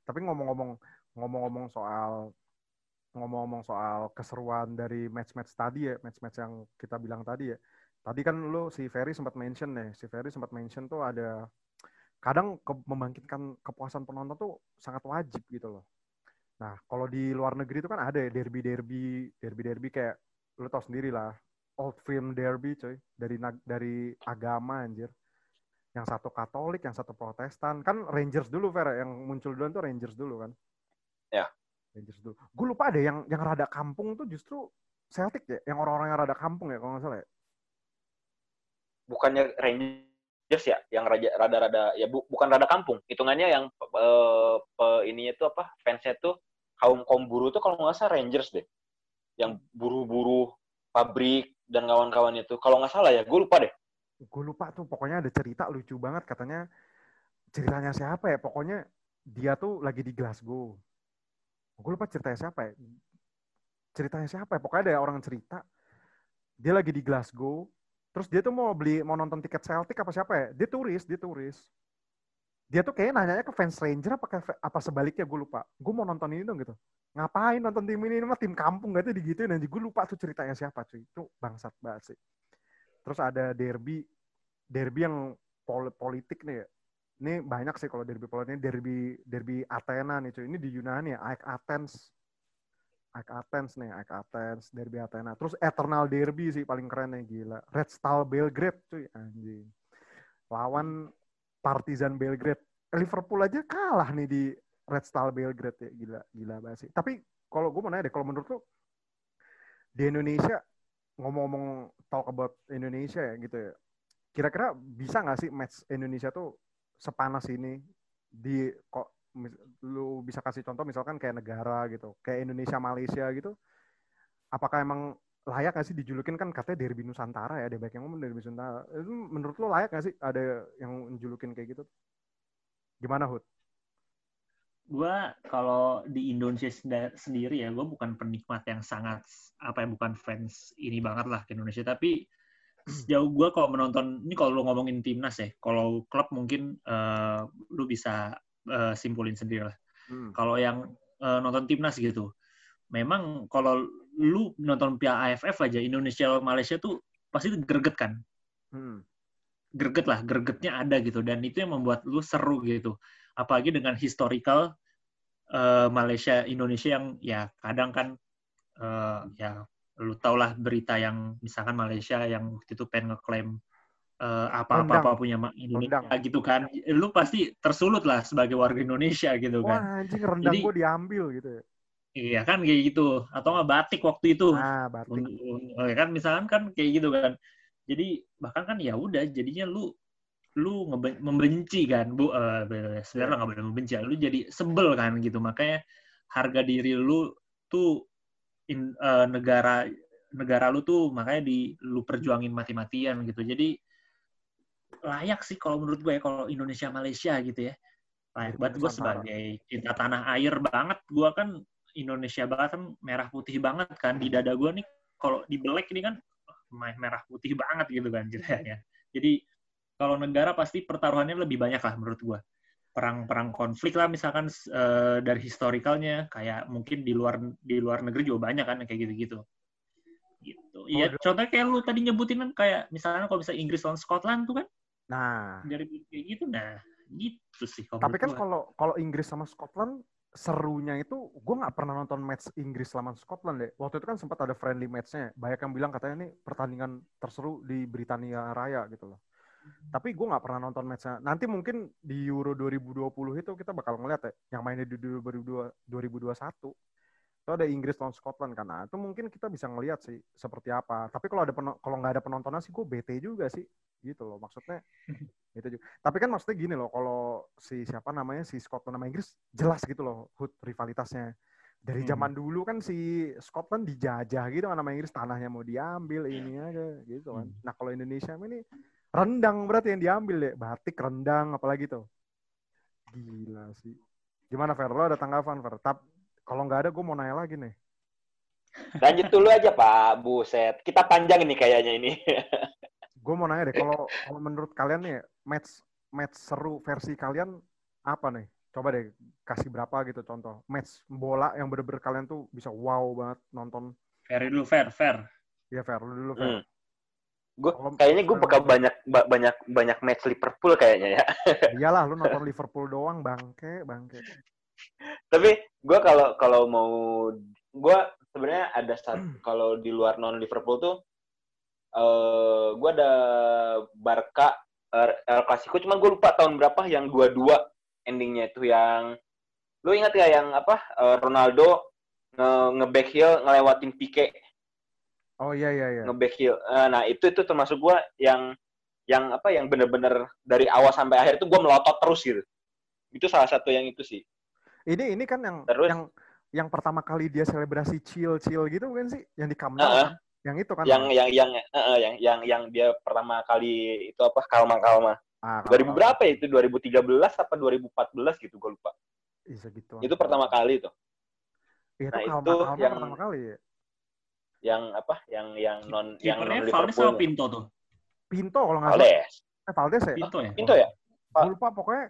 [SPEAKER 1] Tapi ngomong-ngomong ngomong-ngomong soal ngomong-ngomong soal keseruan dari match-match tadi ya, match-match yang kita bilang tadi ya. Tadi kan lu si Ferry sempat mention nih, si Ferry sempat mention tuh ada kadang ke, membangkitkan kepuasan penonton tuh sangat wajib gitu loh. Nah, kalau di luar negeri itu kan ada ya derby-derby, derby-derby kayak lu tau sendiri lah, old film derby coy, dari dari agama anjir. Yang satu Katolik, yang satu Protestan. Kan Rangers dulu Fer, yang muncul duluan tuh Rangers dulu kan.
[SPEAKER 2] Ya.
[SPEAKER 1] Rangers dulu. Gue lupa deh yang yang rada kampung tuh justru Celtic ya, yang orang-orang yang rada kampung ya kalau nggak salah ya.
[SPEAKER 2] Bukannya Rangers ya, yang raja rada-rada ya bu, bukan rada kampung. Hitungannya yang uh, uh, ininya tuh apa? Fansnya tuh kaum kaum buruh tuh kalau nggak salah Rangers deh. Yang buruh-buruh pabrik dan kawan-kawannya tuh. Kalau nggak salah ya, gue lupa deh.
[SPEAKER 1] Gue lupa tuh, pokoknya ada cerita lucu banget katanya. Ceritanya siapa ya? Pokoknya dia tuh lagi di Glasgow gue lupa ceritanya siapa ya ceritanya siapa ya pokoknya ada orang cerita dia lagi di Glasgow terus dia tuh mau beli mau nonton tiket Celtic apa siapa ya dia turis dia turis dia tuh kayaknya nanya ke fans Ranger apa apa sebaliknya gue lupa gue mau nonton ini dong gitu ngapain nonton tim ini, mah tim kampung gak tuh digituin dan gue lupa tuh ceritanya siapa cuy itu bangsat banget sih terus ada derby derby yang pol politik nih ya ini banyak sih kalau derby Poland ini derby derby Athena nih cuy. Ini di Yunani ya, AEK Athens. AEK Athens nih, AEK Athens, derby Athena. Terus Eternal Derby sih paling keren nih gila. Red Star Belgrade cuy anjing. Lawan Partizan Belgrade. Liverpool aja kalah nih di Red Star Belgrade ya gila gila banget sih. Tapi kalau gue mau nanya deh, kalau menurut lu di Indonesia ngomong-ngomong talk about Indonesia ya gitu ya. Kira-kira bisa nggak sih match Indonesia tuh sepanas ini di kok lu bisa kasih contoh misalkan kayak negara gitu, kayak Indonesia Malaysia gitu. Apakah emang layak gak sih dijulukin kan katanya derby Nusantara ya, ada yang ngomong derby Nusantara. Menurut lu layak gak sih ada yang menjulukin kayak gitu? Gimana Hud?
[SPEAKER 3] Gua kalau di Indonesia sendiri ya, gue bukan penikmat yang sangat apa ya bukan fans ini banget lah ke Indonesia, tapi sejauh gue kalau menonton ini kalau lu ngomongin timnas ya kalau klub mungkin uh, lu bisa uh, simpulin sendiri lah. Hmm. kalau yang uh, nonton timnas gitu memang kalau lu nonton Piala AFF aja Indonesia Malaysia tuh pasti greget kan? Hmm. greget lah gregetnya ada gitu. Dan itu yang membuat lu seru gitu apalagi dengan historical uh, Malaysia Indonesia yang ya kadang kan uh, ya lu tau lah berita yang misalkan Malaysia yang waktu itu pengen ngeklaim uh, apa-apa apa punya Indonesia rendang. gitu kan. Lu pasti tersulut lah sebagai warga Indonesia gitu kan.
[SPEAKER 1] Wah anjing rendang Jadi, gue diambil gitu ya.
[SPEAKER 3] Iya kan kayak gitu. Atau nggak batik waktu itu.
[SPEAKER 1] Ah batik.
[SPEAKER 3] Oh, kan misalkan kan kayak gitu kan. Jadi bahkan kan ya udah jadinya lu lu membenci kan bu uh, sebenarnya nggak boleh membenci lu jadi sebel kan gitu makanya harga diri lu tuh in, uh, negara negara lu tuh makanya di lu perjuangin mati-matian gitu. Jadi layak sih kalau menurut gue ya kalau Indonesia Malaysia gitu ya. Layak banget gue sebagai cinta tanah air banget. Gue kan Indonesia banget kan merah putih banget kan di dada gue nih kalau di belek ini kan merah putih banget gitu kan ceritanya. Jadi kalau negara pasti pertaruhannya lebih banyak lah menurut gue perang-perang konflik lah misalkan uh, dari historikalnya. Kayak mungkin di luar di luar negeri juga banyak kan kayak gitu-gitu. Gitu. Iya oh, contohnya kayak lu tadi nyebutin kan kayak misalnya kalau bisa Inggris lawan Scotland tuh kan?
[SPEAKER 1] Nah.
[SPEAKER 3] Dari kayak gitu nah gitu sih
[SPEAKER 1] tapi kan kalau kalau Inggris sama Scotland serunya itu gue nggak pernah nonton match Inggris sama Scotland deh. Waktu itu kan sempat ada friendly matchnya. Banyak yang bilang katanya ini pertandingan terseru di Britania Raya gitu loh tapi gue nggak pernah nonton matchnya. Nanti mungkin di Euro 2020 itu kita bakal ngeliat ya, yang mainnya di 2021. Itu ada Inggris lawan Scotland kan. Nah, itu mungkin kita bisa ngeliat sih seperti apa. Tapi kalau ada kalau nggak ada penontonnya sih gue bete juga sih. Gitu loh maksudnya. gitu juga. Tapi kan maksudnya gini loh, kalau si siapa namanya si Scotland sama Inggris jelas gitu loh hood rivalitasnya. Dari hmm. zaman dulu kan si Scotland dijajah gitu kan nama Inggris tanahnya mau diambil ini aja gitu kan. Hmm. Nah kalau Indonesia ini Rendang berarti yang diambil deh. Batik, rendang, apalagi tuh. Gila sih. Gimana Fer? Lo ada tanggapan Fer? Tap, kalau nggak ada gue mau nanya lagi nih.
[SPEAKER 2] Lanjut dulu aja Pak. Buset. Kita panjang ini kayaknya ini.
[SPEAKER 1] gue mau nanya deh, kalau kalau menurut kalian nih match match seru versi kalian apa nih? Coba deh kasih berapa gitu contoh match bola yang bener-bener kalian tuh bisa wow banget nonton.
[SPEAKER 3] Fair dulu, fair, fair.
[SPEAKER 1] Iya fair, lu dulu fair.
[SPEAKER 2] Hmm. Gue kayaknya gue bakal banyak ba- banyak banyak match Liverpool kayaknya ya.
[SPEAKER 1] Iyalah lu nonton Liverpool doang bangke, bangke.
[SPEAKER 2] Tapi gue kalau kalau mau gue sebenarnya ada satu kalau di luar non Liverpool tuh eh gue ada Barca eh, El Clasico cuman gue lupa tahun berapa yang dua-dua endingnya itu yang lu ingat ya yang apa eh, Ronaldo nge, nge back heel ngelewatin Pique
[SPEAKER 1] Oh iya iya iya.
[SPEAKER 2] nge back heel Eh, nah itu itu termasuk gue yang yang apa yang bener-bener dari awal sampai akhir itu gue melotot terus gitu itu salah satu yang itu sih
[SPEAKER 1] Ini ini kan yang
[SPEAKER 2] Terus?
[SPEAKER 1] yang yang pertama kali dia selebrasi chill chill gitu bukan sih? Yang di Camp Nou
[SPEAKER 2] Heeh.
[SPEAKER 1] kan? Yang itu kan?
[SPEAKER 2] yang yang yang eh, eh, yang yang yang dia pertama kali itu apa kalma kalma
[SPEAKER 1] Ah,
[SPEAKER 2] 2000 berapa ya itu 2013 apa 2014 gitu gue lupa
[SPEAKER 1] Bisa gitu.
[SPEAKER 2] itu pertama kali itu
[SPEAKER 1] Iya,
[SPEAKER 2] nah,
[SPEAKER 1] itu kalma
[SPEAKER 2] itu
[SPEAKER 1] kalma
[SPEAKER 2] yang-
[SPEAKER 1] pertama kali ya.
[SPEAKER 2] Yang apa yang yang non yang non
[SPEAKER 3] Kipernya Valdes sama
[SPEAKER 2] Liverpool
[SPEAKER 3] Pinto tuh.
[SPEAKER 1] Pinto kalau nggak salah.
[SPEAKER 2] Valdes
[SPEAKER 1] Eh, Valdes ya?
[SPEAKER 3] Pinto ya?
[SPEAKER 2] Pinto ya
[SPEAKER 1] Gue lupa pokoknya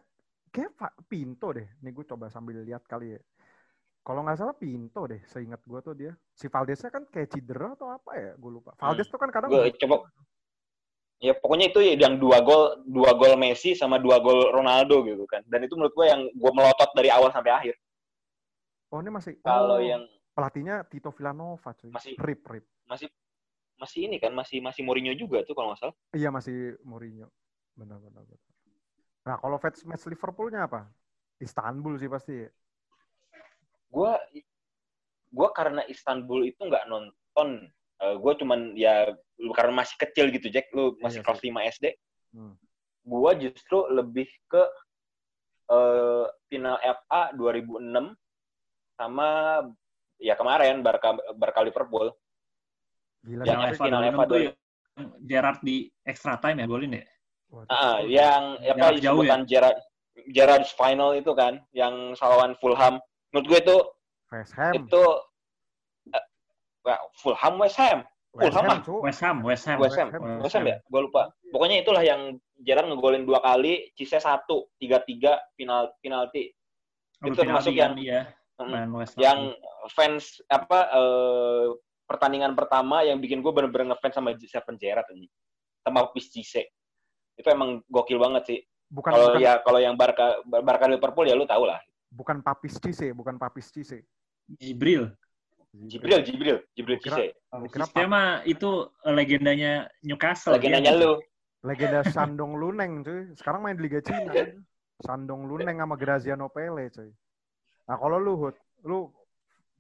[SPEAKER 1] kayak Pinto deh. Nih gue coba sambil lihat kali ya. Kalau nggak salah Pinto deh, seingat gue tuh dia. Si Valdesnya kan kayak cedera atau apa ya? Gue lupa. Valdes tuh kan kadang
[SPEAKER 2] gue coba ya pokoknya itu yang dua gol dua gol Messi sama dua gol Ronaldo gitu kan dan itu menurut gue yang gue melotot dari awal sampai akhir
[SPEAKER 1] Oh ini masih.
[SPEAKER 2] kalau
[SPEAKER 1] oh,
[SPEAKER 2] yang
[SPEAKER 1] pelatihnya Tito Villanova cuy.
[SPEAKER 2] Masih-
[SPEAKER 1] Rip Rip.
[SPEAKER 2] masih masih ini kan masih masih Mourinho juga tuh kalau nggak salah
[SPEAKER 1] Iya masih Mourinho. Benar benar benar. Nah kalau match match Liverpoolnya apa? Istanbul sih pasti.
[SPEAKER 2] gue gue karena Istanbul itu nggak nonton gue cuman ya lu karena masih kecil gitu Jack lu masih
[SPEAKER 1] Iya
[SPEAKER 2] kelas 5 SD
[SPEAKER 1] Hmm.
[SPEAKER 2] gue justru lebih ke eh, final FA 2006 sama ya kemarin Barca Barca Liverpool
[SPEAKER 1] Gila.
[SPEAKER 2] Ya.
[SPEAKER 3] Yang
[SPEAKER 2] tapi
[SPEAKER 3] FA
[SPEAKER 2] final
[SPEAKER 3] 2006
[SPEAKER 2] FA
[SPEAKER 3] tuh yang Gerard di extra time ya golin ya?
[SPEAKER 1] Waduh.
[SPEAKER 2] Ah, yang apa
[SPEAKER 3] jauh
[SPEAKER 2] sebutan Gerard Gerard's final itu kan yang lawan Fulham menurut gue itu
[SPEAKER 1] West Ham.
[SPEAKER 2] itu eh, wah, Fulham West Ham
[SPEAKER 1] West
[SPEAKER 2] Fulham
[SPEAKER 1] Ham,
[SPEAKER 2] ah.
[SPEAKER 3] West Ham, West Ham.
[SPEAKER 2] West Ham,
[SPEAKER 1] Ham.
[SPEAKER 2] West Ham ya? Gue lupa. Pokoknya itulah yang Gerrard ngegolin dua kali, Cisse satu, tiga tiga final penalti.
[SPEAKER 3] Oh,
[SPEAKER 2] Itu termasuk yang-
[SPEAKER 3] kan.
[SPEAKER 2] Mm.
[SPEAKER 3] Main.
[SPEAKER 2] Yang fans apa eh, pertandingan pertama yang bikin gue bener-bener ngefans sama Steven Gerrard ini, sama Pis Cisse. Itu emang gokil banget sih.
[SPEAKER 1] Bukan
[SPEAKER 2] Kalau ya kalau yang Barca Barca Liverpool ya lu tau lah.
[SPEAKER 1] bukan Papis Cisse, bukan Papis Cisse.
[SPEAKER 3] Jibril.
[SPEAKER 2] Jibril, Jibril, Jibril Cisse.
[SPEAKER 1] Kira
[SPEAKER 3] Sistem mah itu legendanya Newcastle.
[SPEAKER 2] Legendanya
[SPEAKER 3] dia.
[SPEAKER 2] lu.
[SPEAKER 1] legenda Shandong Luneng cuy. Sekarang main di Liga Cina. Shandong Luneng sama Graziano Pele cuy. Nah kalau lu Hud, lu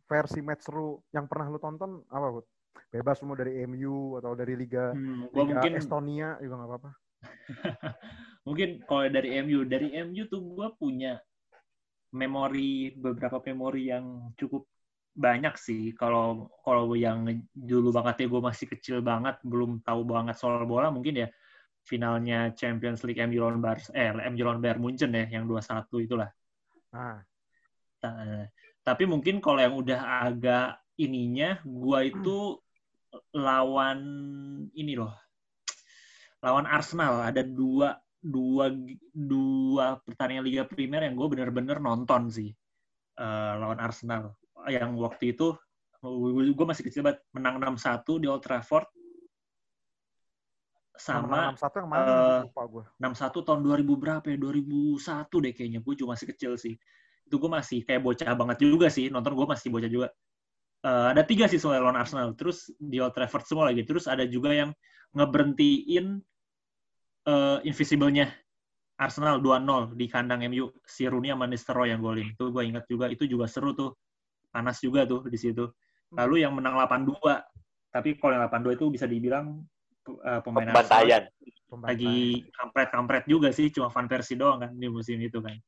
[SPEAKER 1] versi match seru yang pernah lu tonton apa Hud? Bebas semua dari MU atau dari Liga,
[SPEAKER 3] Hmm,
[SPEAKER 1] Liga
[SPEAKER 3] mungkin
[SPEAKER 1] Estonia juga nggak apa-apa.
[SPEAKER 3] mungkin kalau dari MU, dari MU tuh gua punya memori beberapa memori yang cukup banyak sih. Kalau kalau yang dulu banget ya gue masih kecil banget, belum tahu banget soal bola mungkin ya finalnya Champions League MU lawan Barca, eh MU lawan Bayern Munchen ya yang 2-1 itulah.
[SPEAKER 1] Nah,
[SPEAKER 3] Tapi mungkin kalau yang udah agak ininya, gua itu lawan ini loh, lawan Arsenal ada dua dua dua pertandingan Liga Primer yang gue bener-bener nonton sih Eh, lawan Arsenal. Yang waktu itu gue masih kecil banget menang 6-1 di Old Trafford sama
[SPEAKER 1] 6-1 yang mana?
[SPEAKER 3] eh,
[SPEAKER 1] lupa gue.
[SPEAKER 3] 61 tahun 2000 berapa ya? 2001 deh kayaknya. Gue juga masih kecil sih. Itu gue masih kayak bocah banget juga sih. Nonton gue masih bocah juga. Eh, ada tiga sih soal lawan Arsenal. Terus di Old Trafford semua lagi. Terus ada juga yang ngeberhentiin eh, invisible-nya Arsenal 2-0 di kandang MU. Si Rooney sama Nistelrooy yang golin. Itu gue ingat juga. Itu juga seru tuh. Panas juga tuh di situ. Lalu yang menang 8-2. Tapi kalau yang 8-2 itu bisa dibilang eh, pemain Arsenal lagi kampret-kampret juga sih, cuma Van Persie doang kan di musim itu kan.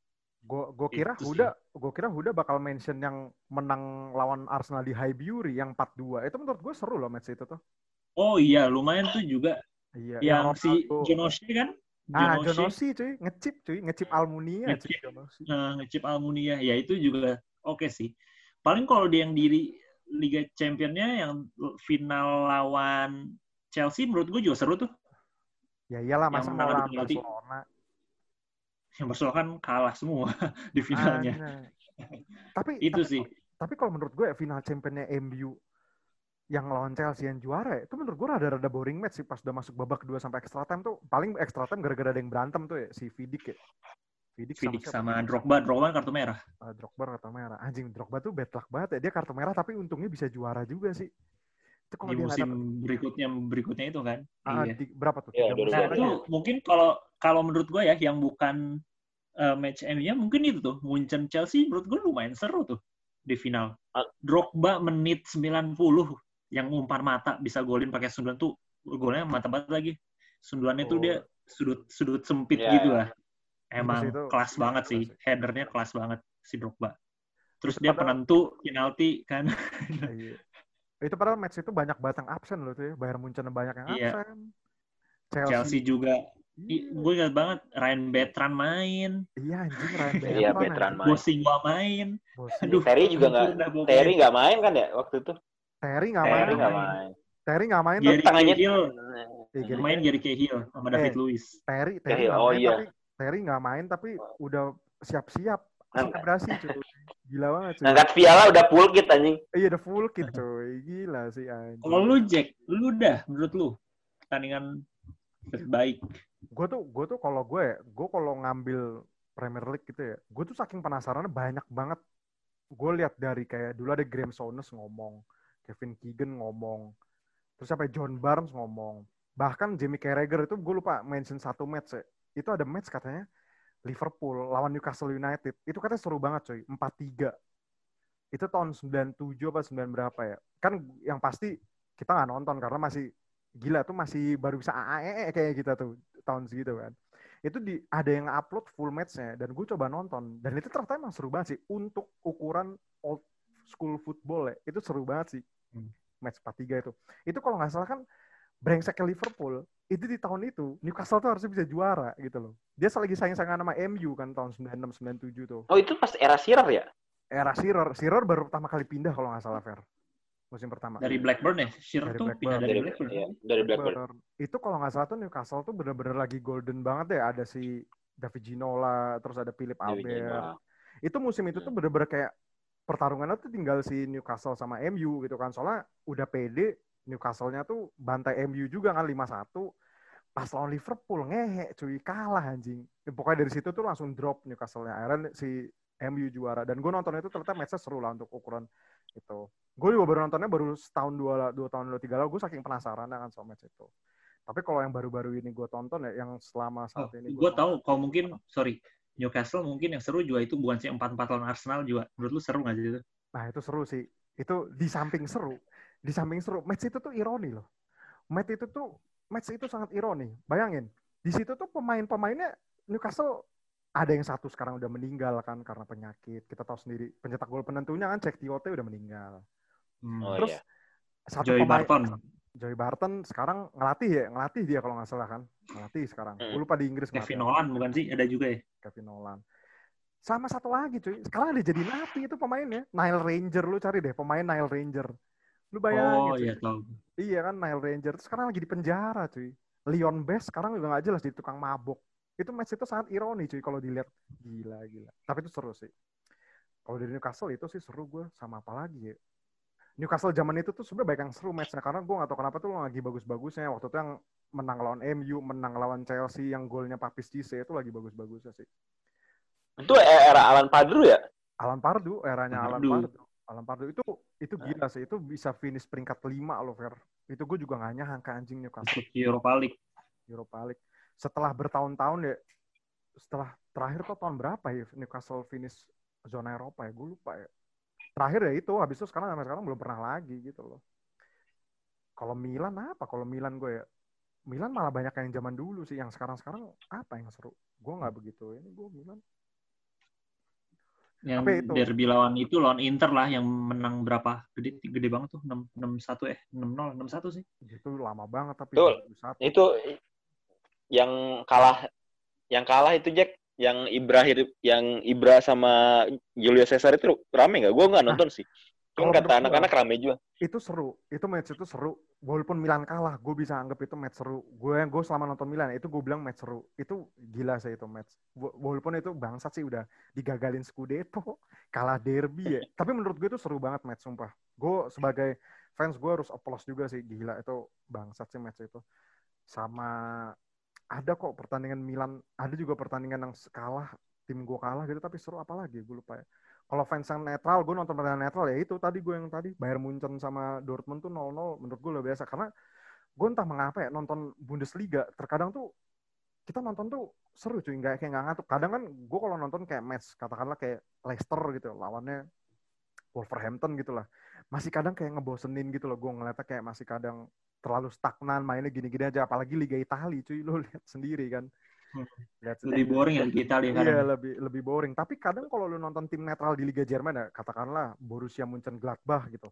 [SPEAKER 1] Gue kira
[SPEAKER 3] Itu.
[SPEAKER 1] Huda, gue kira Huda bakal mention yang menang lawan Arsenal di Highbury yang 4-2. Itu menurut gue seru loh match itu tuh.
[SPEAKER 3] Oh iya, lumayan tuh juga
[SPEAKER 1] Iya,
[SPEAKER 3] yang si
[SPEAKER 1] Ronaldo-
[SPEAKER 3] John O'Shea kan?
[SPEAKER 1] Ah,
[SPEAKER 3] O'Shea
[SPEAKER 1] cuy, ngecip cuy, ngecip Almunia cuy
[SPEAKER 3] Ngecip.
[SPEAKER 1] John O'Shea.
[SPEAKER 3] eh, ngecip Almunia, ya itu juga oke sih. Paling kalau di yang di Liga Championnya yang final lawan Chelsea menurut gue juga seru tuh.
[SPEAKER 1] Ya iyalah
[SPEAKER 3] Yang
[SPEAKER 1] masa lawan. Barcelona.
[SPEAKER 3] Yang Barcelona kan kalah semua di finalnya.
[SPEAKER 1] Aneh. Tapi
[SPEAKER 3] Itu
[SPEAKER 1] tapi,
[SPEAKER 3] sih.
[SPEAKER 1] Tapi kalau menurut gue ya, final championnya MU yang lawan Chelsea yang juara itu menurut gue rada-rada boring match sih pas udah masuk babak kedua sampai extra time tuh paling extra time gara-gara ada yang berantem tuh ya si Vidic ya. Vidic,
[SPEAKER 3] Vidic
[SPEAKER 1] siapa?
[SPEAKER 3] sama Drogba, Drogba kan kartu merah.
[SPEAKER 1] Ah, Drogba kartu merah. Anjing Drogba tuh bad luck banget ya. Dia kartu merah tapi untungnya bisa juara juga sih. Itu kalau
[SPEAKER 3] Di musim
[SPEAKER 1] dapet-
[SPEAKER 3] berikutnya berikutnya itu kan.
[SPEAKER 1] Ah,
[SPEAKER 3] Iya.
[SPEAKER 1] di- berapa tuh? Musim
[SPEAKER 3] Nah, itu
[SPEAKER 1] ya?
[SPEAKER 3] mungkin kalau kalau menurut gue ya yang bukan eh, match MU-nya mungkin itu tuh Munchen Chelsea menurut gue lumayan seru tuh di final.
[SPEAKER 2] Ah.
[SPEAKER 3] Drogba menit 90 yang umpan mata bisa golin pakai sundulan tuh golnya mantap banget lagi. Sundulannya tuh
[SPEAKER 1] Oh.
[SPEAKER 3] dia sudut sudut sempit
[SPEAKER 2] Iya,
[SPEAKER 3] gitu
[SPEAKER 2] iya.
[SPEAKER 3] lah. Emang
[SPEAKER 1] Itu-
[SPEAKER 3] kelas
[SPEAKER 1] itu
[SPEAKER 3] banget
[SPEAKER 1] kelas
[SPEAKER 3] sih. Headernya kelas banget si Drogba. Terus
[SPEAKER 1] Itu
[SPEAKER 3] dia penentu penalti kan.
[SPEAKER 1] Iya. Itu padahal match itu banyak banget yang absen loh tuh ya. Bayern Munchen banyak yang
[SPEAKER 3] Iya.
[SPEAKER 1] absen.
[SPEAKER 3] Chelsea juga.
[SPEAKER 1] Iya,
[SPEAKER 3] Gue ingat banget Ryan Bertrand main,
[SPEAKER 1] iya anjing Ryan
[SPEAKER 2] Iya,
[SPEAKER 1] Bertrand,
[SPEAKER 2] Bertrand
[SPEAKER 1] anjing.
[SPEAKER 2] main.
[SPEAKER 3] Bosingwa main.
[SPEAKER 1] Bosnya.
[SPEAKER 3] Aduh,
[SPEAKER 2] Terry juga nggak. Terry nggak main kan ya waktu itu?
[SPEAKER 1] Terry nggak
[SPEAKER 2] Terry
[SPEAKER 1] main.
[SPEAKER 2] nggak
[SPEAKER 3] main.
[SPEAKER 2] main.
[SPEAKER 1] Terry nggak main.
[SPEAKER 3] Gary
[SPEAKER 2] Tangannya
[SPEAKER 3] Cahill
[SPEAKER 1] Gary
[SPEAKER 3] main. Gary Cahill sama David
[SPEAKER 1] Eh.
[SPEAKER 3] Luiz.
[SPEAKER 1] Terry, Terry
[SPEAKER 2] oh
[SPEAKER 1] main
[SPEAKER 2] iya.
[SPEAKER 1] tapi Terry nggak main tapi udah siap-siap selebrasi cuy. Gila banget cuy.
[SPEAKER 2] Ngangkat piala udah full kit anjing.
[SPEAKER 1] Iya udah full kit cuy. Gila sih anjing.
[SPEAKER 3] Kalau lu Jack, lu dah menurut lu pertandingan terbaik.
[SPEAKER 1] gue tuh gue tuh kalau gue ya, gue kalau ngambil Premier League gitu ya, gue tuh saking penasarannya banyak banget. Gue lihat dari kayak dulu ada Graham Souness ngomong, Kevin Keegan ngomong, terus sampai John Barnes ngomong, bahkan Jamie Carragher itu gue lupa mention satu match ya. Itu ada match katanya Liverpool lawan Newcastle United. Itu katanya seru banget coy, 4-3. Itu tahun 97 apa 9 berapa ya. Kan yang pasti kita nggak nonton karena masih gila tuh masih baru bisa AAE kayak kita tuh tahun segitu kan. Itu di ada yang upload full matchnya dan gue coba nonton dan itu ternyata emang seru banget sih untuk ukuran old school football ya. Itu seru banget sih.
[SPEAKER 3] Hmm.
[SPEAKER 1] Match 4-3 itu. Itu kalau nggak salah kan brengsek ke Liverpool itu di tahun itu Newcastle tuh harusnya bisa juara gitu loh. Dia lagi sayang-sayangan sama MU kan tahun 96 97 tuh.
[SPEAKER 2] Oh itu pas era Shearer ya?
[SPEAKER 1] Era Shearer, Shearer baru pertama kali pindah kalau nggak salah Fer. Musim pertama.
[SPEAKER 3] Dari Blackburn ya? Shearer
[SPEAKER 1] Dari
[SPEAKER 3] tuh
[SPEAKER 1] Blackburn.
[SPEAKER 3] pindah dari
[SPEAKER 2] Dari,
[SPEAKER 3] Blackburn.
[SPEAKER 2] iya, dari Blackburn.
[SPEAKER 1] Blackburn. Itu kalau nggak salah tuh Newcastle tuh bener-bener lagi golden banget ya. Ada si David Ginola, terus ada Philip Albert. Itu musim itu tuh bener-bener kayak pertarungannya tuh tinggal si Newcastle sama MU gitu kan. Soalnya udah pede Newcastle-nya tuh bantai MU juga kan 5-1. Pas lawan Liverpool ngehe cuy kalah anjing. Ya, pokoknya dari situ tuh langsung drop Newcastle-nya. Akhirnya si MU juara. Dan gue nonton itu ternyata match-nya seru lah untuk ukuran itu. Gue juga baru nontonnya baru setahun dua, dua tahun dua tiga lalu. Gue saking penasaran kan soal match itu. Tapi kalau yang baru-baru ini gue tonton ya, yang selama
[SPEAKER 3] Oh,
[SPEAKER 1] saat ini
[SPEAKER 3] gue tahu kalau mungkin sorry Newcastle mungkin yang seru juga itu bukan sih empat empat lawan Arsenal juga. Menurut lu seru nggak sih itu?
[SPEAKER 1] Nah itu seru sih. Itu di samping seru, di samping seru, match itu tuh ironi loh. Match itu tuh, match itu sangat ironi. Bayangin, di situ tuh pemain-pemainnya Newcastle ada yang satu sekarang udah meninggal kan karena penyakit. Kita tahu sendiri pencetak gol penentunya kan Cek Tiote udah meninggal.
[SPEAKER 3] Hmm.
[SPEAKER 2] Oh
[SPEAKER 1] Terus
[SPEAKER 2] iya.
[SPEAKER 1] satu
[SPEAKER 3] Joey
[SPEAKER 1] pemain,
[SPEAKER 3] Barton.
[SPEAKER 1] Joey Barton sekarang ngelatih ya, ngelatih dia kalau nggak salah kan, ngelatih sekarang.
[SPEAKER 2] Hmm.
[SPEAKER 1] Gue lupa di Inggris
[SPEAKER 3] Kevin
[SPEAKER 1] ngelatih.
[SPEAKER 3] Nolan bukan sih? Ada juga ya?
[SPEAKER 1] Kevin Nolan. Sama satu lagi cuy, sekarang ada jadi napi itu pemainnya. Nile Ranger, lu cari deh pemain Nile Ranger. Lu bayangin
[SPEAKER 3] Oh
[SPEAKER 1] cuy.
[SPEAKER 3] iya tahu.
[SPEAKER 1] Iya kan Nile Ranger. Terus sekarang lagi di penjara cuy. Leon Best sekarang juga nggak jelas jadi tukang mabok. Itu match itu sangat ironi cuy kalau dilihat. Gila, gila. Tapi itu seru sih. Kalau dari Newcastle itu sih seru gue. Sama apa lagi ya? Newcastle zaman itu tuh sebenarnya banyak yang seru matchnya. Karena gue gak tahu kenapa tuh lagi bagus-bagusnya. Waktu itu yang menang lawan MU, menang lawan Chelsea, yang golnya Papis Cisse itu lagi bagus-bagusnya sih.
[SPEAKER 2] Itu era Alan Padru ya?
[SPEAKER 1] Alan Pardu, eranya Alan
[SPEAKER 3] Pardew.
[SPEAKER 1] Alan Pardu itu itu gila sih. Itu bisa finish peringkat lima loh, Fer. Itu gue juga gak nyangka anjing Newcastle.
[SPEAKER 3] Europa League.
[SPEAKER 1] Europa League. Setelah bertahun-tahun ya, setelah terakhir tuh tahun berapa ya Newcastle finish zona Eropa ya? Gue lupa ya. Terakhir ya itu, habis itu sekarang sampai sekarang belum pernah lagi gitu loh. Kalau Milan apa? Kalau Milan gue ya, Milan malah banyak yang zaman dulu sih. Yang sekarang-sekarang apa yang seru? Gue nggak begitu. Ini gue Milan.
[SPEAKER 3] Yang
[SPEAKER 1] Tapi itu-
[SPEAKER 3] derby lawan itu lawan Inter lah yang menang berapa? Gede gede banget tuh 6 6-1 eh 6-0 6-1 sih.
[SPEAKER 1] Itu lama banget tapi
[SPEAKER 2] Betul.
[SPEAKER 1] 2001.
[SPEAKER 2] Itu yang kalah yang kalah itu Jack yang Ibra yang Ibra sama Julio Cesar itu rame nggak? Gue nggak nonton sih.
[SPEAKER 1] Kalau
[SPEAKER 2] kata anak-anak rame juga.
[SPEAKER 1] itu seru. Itu match itu seru. Walaupun Milan kalah gue bisa anggap itu match seru. Gue yang gue selama nonton Milan itu gue bilang match seru. Itu gila sih itu match. Wa- walaupun itu bangsat sih udah digagalin Scudetto kalah derby ya. Tapi menurut gue itu seru banget match sumpah. Gue sebagai fans gue harus applause juga sih. Gila itu bangsat sih match itu. Sama ada kok pertandingan Milan. Ada juga pertandingan yang kalah tim gue kalah gitu tapi seru apalagi gue lupa ya kalau fans yang netral, gue nonton pertandingan netral ya itu tadi gue yang tadi Bayern Munchen sama Dortmund tuh 0-0 menurut gue lebih biasa. Karena gue entah mengapa ya nonton Bundesliga terkadang tuh kita nonton tuh seru cuy nggak kayak nggak ngantuk. Kadang kan gue kalau nonton kayak match katakanlah kayak Leicester gitu lawannya Wolverhampton gitu lah. Masih kadang kayak ngebosenin gitu loh gue ngeliatnya kayak masih kadang terlalu stagnan mainnya gini-gini aja. Apalagi Liga Italia cuy lo lihat sendiri kan
[SPEAKER 3] Hmm.
[SPEAKER 1] Lihat
[SPEAKER 3] Lebih boring ya di Italia
[SPEAKER 1] Iya lebih lebih boring. Tapi kadang kalau lu nonton tim netral di Liga Jerman ya, katakanlah Borussia Mönchengladbach gitu,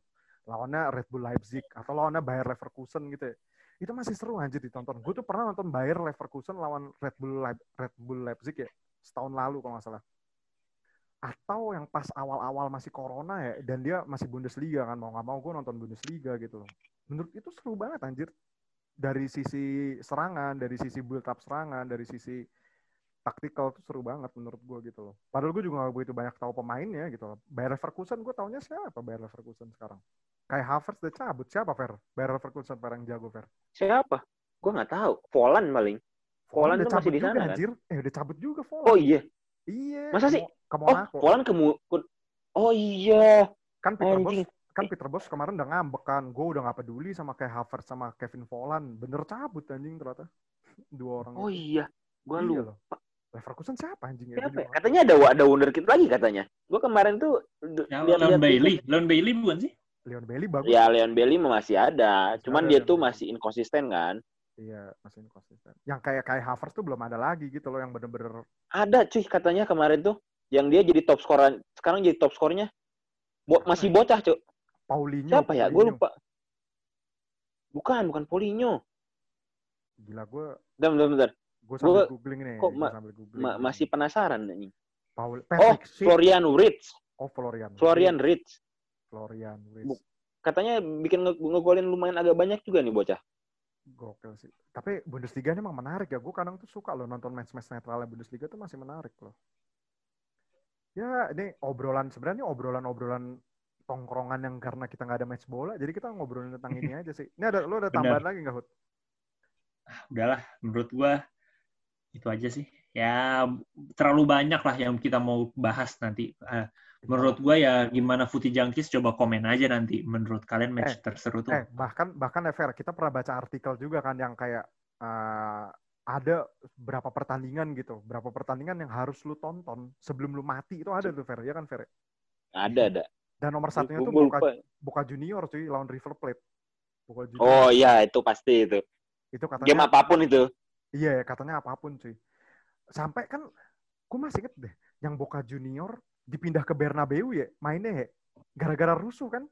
[SPEAKER 1] lawannya Red Bull Leipzig atau lawannya Bayer Leverkusen gitu ya, itu masih seru anjir ditonton. Gue tuh pernah nonton Bayer Leverkusen lawan Red Bull Leip- Red Bull Leipzig ya, setahun lalu kalau nggak salah. Atau yang pas awal-awal masih corona ya, dan dia masih Bundesliga kan, mau nggak mau gue nonton Bundesliga gitu loh. Menurut itu seru banget anjir. Dari sisi serangan, dari sisi build up serangan, dari sisi taktikal tuh seru banget menurut gue gitu loh. Padahal gue juga gak begitu banyak tahu pemainnya gitu loh. Bayer Leverkusen gue taunya siapa Bayer Leverkusen sekarang? Kayak Havertz udah cabut. Siapa Fer? Bayer Leverkusen Fer yang jago Fer?
[SPEAKER 2] Siapa? Gue nggak tahu. Volan paling. Volan
[SPEAKER 1] udah
[SPEAKER 2] tuh masih
[SPEAKER 1] cabut
[SPEAKER 2] di
[SPEAKER 1] juga,
[SPEAKER 2] sana, kan?
[SPEAKER 1] anjir. Eh udah cabut juga Volan.
[SPEAKER 2] Oh iya.
[SPEAKER 1] Iya.
[SPEAKER 2] Masa sih?
[SPEAKER 1] Mo- Ke
[SPEAKER 2] Oh. Volan ke Mu- ke- Oh iya.
[SPEAKER 1] kan Peter Bos. Kan Peter Bos kemarin udah ngambek kan. Gue udah gak peduli sama kayak Havertz sama Kevin Volan. Bener cabut anjing ternyata. Dua orang.
[SPEAKER 2] Oh
[SPEAKER 1] itu.
[SPEAKER 2] iya. Gue
[SPEAKER 1] Iya
[SPEAKER 2] lupa.
[SPEAKER 1] loh. Leverkusen siapa anjing ya? Gua
[SPEAKER 2] Siapa ya? Katanya ada ada wonderkid lagi katanya. Gue kemarin tuh
[SPEAKER 3] Ya, Leon Bailey, Leon Bailey bukan sih?
[SPEAKER 1] Leon Bailey bagus.
[SPEAKER 2] Ya Leon Bailey masih ada.
[SPEAKER 1] Masih
[SPEAKER 2] Cuman
[SPEAKER 1] ada
[SPEAKER 2] dia
[SPEAKER 1] Leon
[SPEAKER 2] tuh
[SPEAKER 1] Bailey.
[SPEAKER 2] masih inkonsisten kan.
[SPEAKER 1] Iya, masih konsisten. Yang kayak kayak Havertz tuh belum ada lagi gitu loh yang bener-bener
[SPEAKER 2] Ada cuy katanya kemarin tuh yang dia jadi top scorer sekarang jadi top skornya. Bo masih bocah cuy.
[SPEAKER 1] Paulinho.
[SPEAKER 2] Siapa ya? Gue lupa. Bukan, bukan Paulinho.
[SPEAKER 1] Gila gue
[SPEAKER 2] Bentar, bentar, bentar.
[SPEAKER 1] gue sambil
[SPEAKER 2] Gua-
[SPEAKER 1] googling nih.
[SPEAKER 2] kok ma-
[SPEAKER 1] sambil googling.
[SPEAKER 2] Ma- masih penasaran nih.
[SPEAKER 1] Paul
[SPEAKER 2] Oh,
[SPEAKER 1] Patrick Schick.
[SPEAKER 2] Florian Ritz.
[SPEAKER 1] Oh, Florian.
[SPEAKER 2] Florian Ritz.
[SPEAKER 1] Florian.
[SPEAKER 2] Bu- Katanya bikin nge- ngegolin lumayan agak banyak juga nih bocah.
[SPEAKER 1] Gokil sih. Tapi Bundesliga ini emang menarik ya. Gue kadang tuh suka loh nonton match-match netralnya Bundesliga tuh masih menarik loh. Ya, ini obrolan sebenarnya obrolan-obrolan tongkrongan yang karena kita nggak ada match bola, jadi kita ngobrolin tentang ini aja sih. Ini ada lo ada tambahan lagi nggak Hud?
[SPEAKER 3] Udahlah, menurut gua itu aja sih. Ya terlalu banyak lah yang kita mau bahas nanti. Eh, menurut gua ya gimana Footy Junkies coba komen aja nanti. Menurut kalian match terseru tuh.
[SPEAKER 1] Eh, bahkan bahkan Ever, kita pernah baca artikel juga kan yang kayak eh, ada berapa pertandingan gitu, berapa pertandingan yang harus lu tonton sebelum lu mati itu ada tuh Fer, ya kan Fer?
[SPEAKER 2] Ada, ada.
[SPEAKER 1] Dan nomor satunya tuh
[SPEAKER 2] Gua
[SPEAKER 1] Boca. Boca Junior cuy lawan River Plate. Boca Junior.
[SPEAKER 2] Oh iya, itu pasti itu.
[SPEAKER 1] itu katanya
[SPEAKER 2] Game apa pun itu.
[SPEAKER 1] Iya, katanya apa pun cuy. Sampai kan, gue masih inget deh, yang Boca Junior dipindah ke Bernabeu ya, mainnya ya, gara-gara rusuh kan,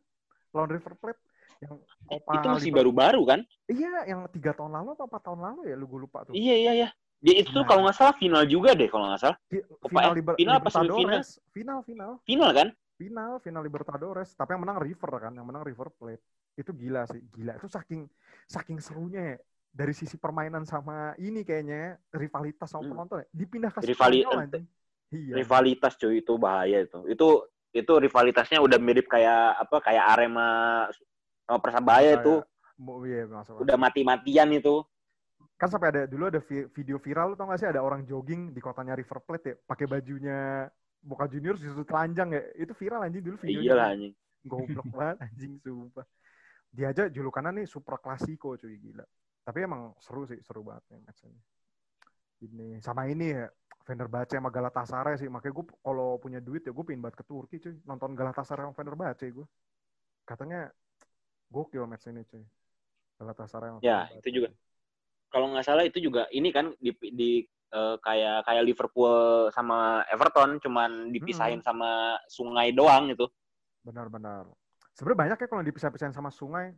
[SPEAKER 1] lawan River Plate. Yang Copa
[SPEAKER 2] itu masih baru-baru kan?
[SPEAKER 1] Iya, yang tiga tahun lalu atau empat tahun lalu ya, lu gue lupa tuh.
[SPEAKER 2] Iya, iya, iya. Dia itu tuh
[SPEAKER 1] Nah.
[SPEAKER 2] kalau nggak salah final juga deh kalau nggak salah.
[SPEAKER 1] Fi-
[SPEAKER 2] Copa
[SPEAKER 1] Final, Liber-
[SPEAKER 2] final apa semifinal?
[SPEAKER 1] Libertadores, final, final,
[SPEAKER 2] Final kan?
[SPEAKER 1] Final, final Libertadores. Tapi yang menang River kan, yang menang River Plate. Itu gila sih, gila. Itu saking saking serunya ya. Dari sisi permainan sama ini kayaknya rivalitas sama
[SPEAKER 2] Hmm.
[SPEAKER 1] penonton ya. Dipindah ke
[SPEAKER 2] Rivali-
[SPEAKER 1] Spanyol anjing. Iya.
[SPEAKER 2] Rivalitas cuy itu bahaya itu. Itu itu rivalitasnya udah mirip kayak apa? Kayak Arema sama Persebaya itu
[SPEAKER 1] iya
[SPEAKER 2] udah mati-matian itu.
[SPEAKER 1] Kan sampai ada dulu ada vi- video viral tau gak sih ada orang jogging di kotanya River Plate ya, pakai bajunya Boca Juniors sudut telanjang ya. Itu viral anjing dulu videonya.
[SPEAKER 2] Iya lah anjing.
[SPEAKER 1] Goblok banget anjing sumpah. Dia aja julukannya nih super klasiko cuy gila. Tapi emang seru sih, seru banget nih match ini. Ini sama ini ya, Fenerbahce sama Galatasaray sih. Makanya gue kalau punya duit ya gue pengen banget ke Turki cuy. Nonton Galatasaray sama Fenerbahce gue. Katanya gokil match ini cuy. Galatasaray sama
[SPEAKER 2] Ya,
[SPEAKER 1] Fenerbahce.
[SPEAKER 2] itu juga. Kalau nggak salah itu juga ini kan di, di eh, kayak kayak Liverpool sama Everton cuman dipisahin
[SPEAKER 1] Hmm.
[SPEAKER 2] sama sungai doang gitu.
[SPEAKER 1] Benar-benar. Sebenarnya banyak ya kalau dipisah-pisahin sama sungai.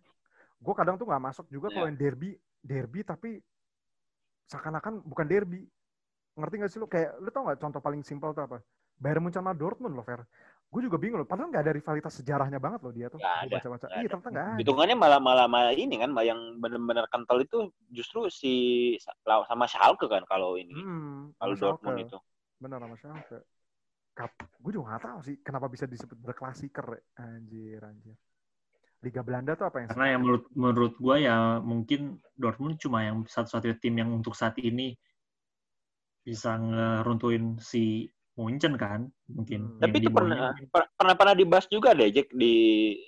[SPEAKER 1] Gue kadang tuh nggak masuk juga kalau
[SPEAKER 2] Iya.
[SPEAKER 1] yang derby, derby tapi seakan-akan bukan derby. Ngerti gak sih lu? Kayak lu tau gak contoh paling simpel tuh apa? Bayern Munchen sama Dortmund loh, Fer. Gue juga bingung loh. Padahal nggak ada rivalitas sejarahnya banget loh dia tuh.
[SPEAKER 2] Ada,
[SPEAKER 1] baca-baca. Iya, ternyata nggak ada.
[SPEAKER 2] Hitungannya malah malah malah ini kan yang benar-benar kental itu justru si sama Schalke kan kalau ini
[SPEAKER 1] Hmm,
[SPEAKER 2] kalau Dortmund
[SPEAKER 1] Schalke.
[SPEAKER 2] itu.
[SPEAKER 1] Bener sama Schalke. Kap, gue juga nggak tahu sih kenapa bisa disebut berklasiker. Anjir, anjir. Liga Belanda tuh apa yang
[SPEAKER 3] Karena yang menurut menurut gue ya mungkin Dortmund cuma yang satu-satunya tim yang untuk saat ini bisa ngeruntuhin si Munchen kan mungkin.
[SPEAKER 1] Hmm.
[SPEAKER 2] Tapi itu pernah pernah pernah dibahas juga deh Jack di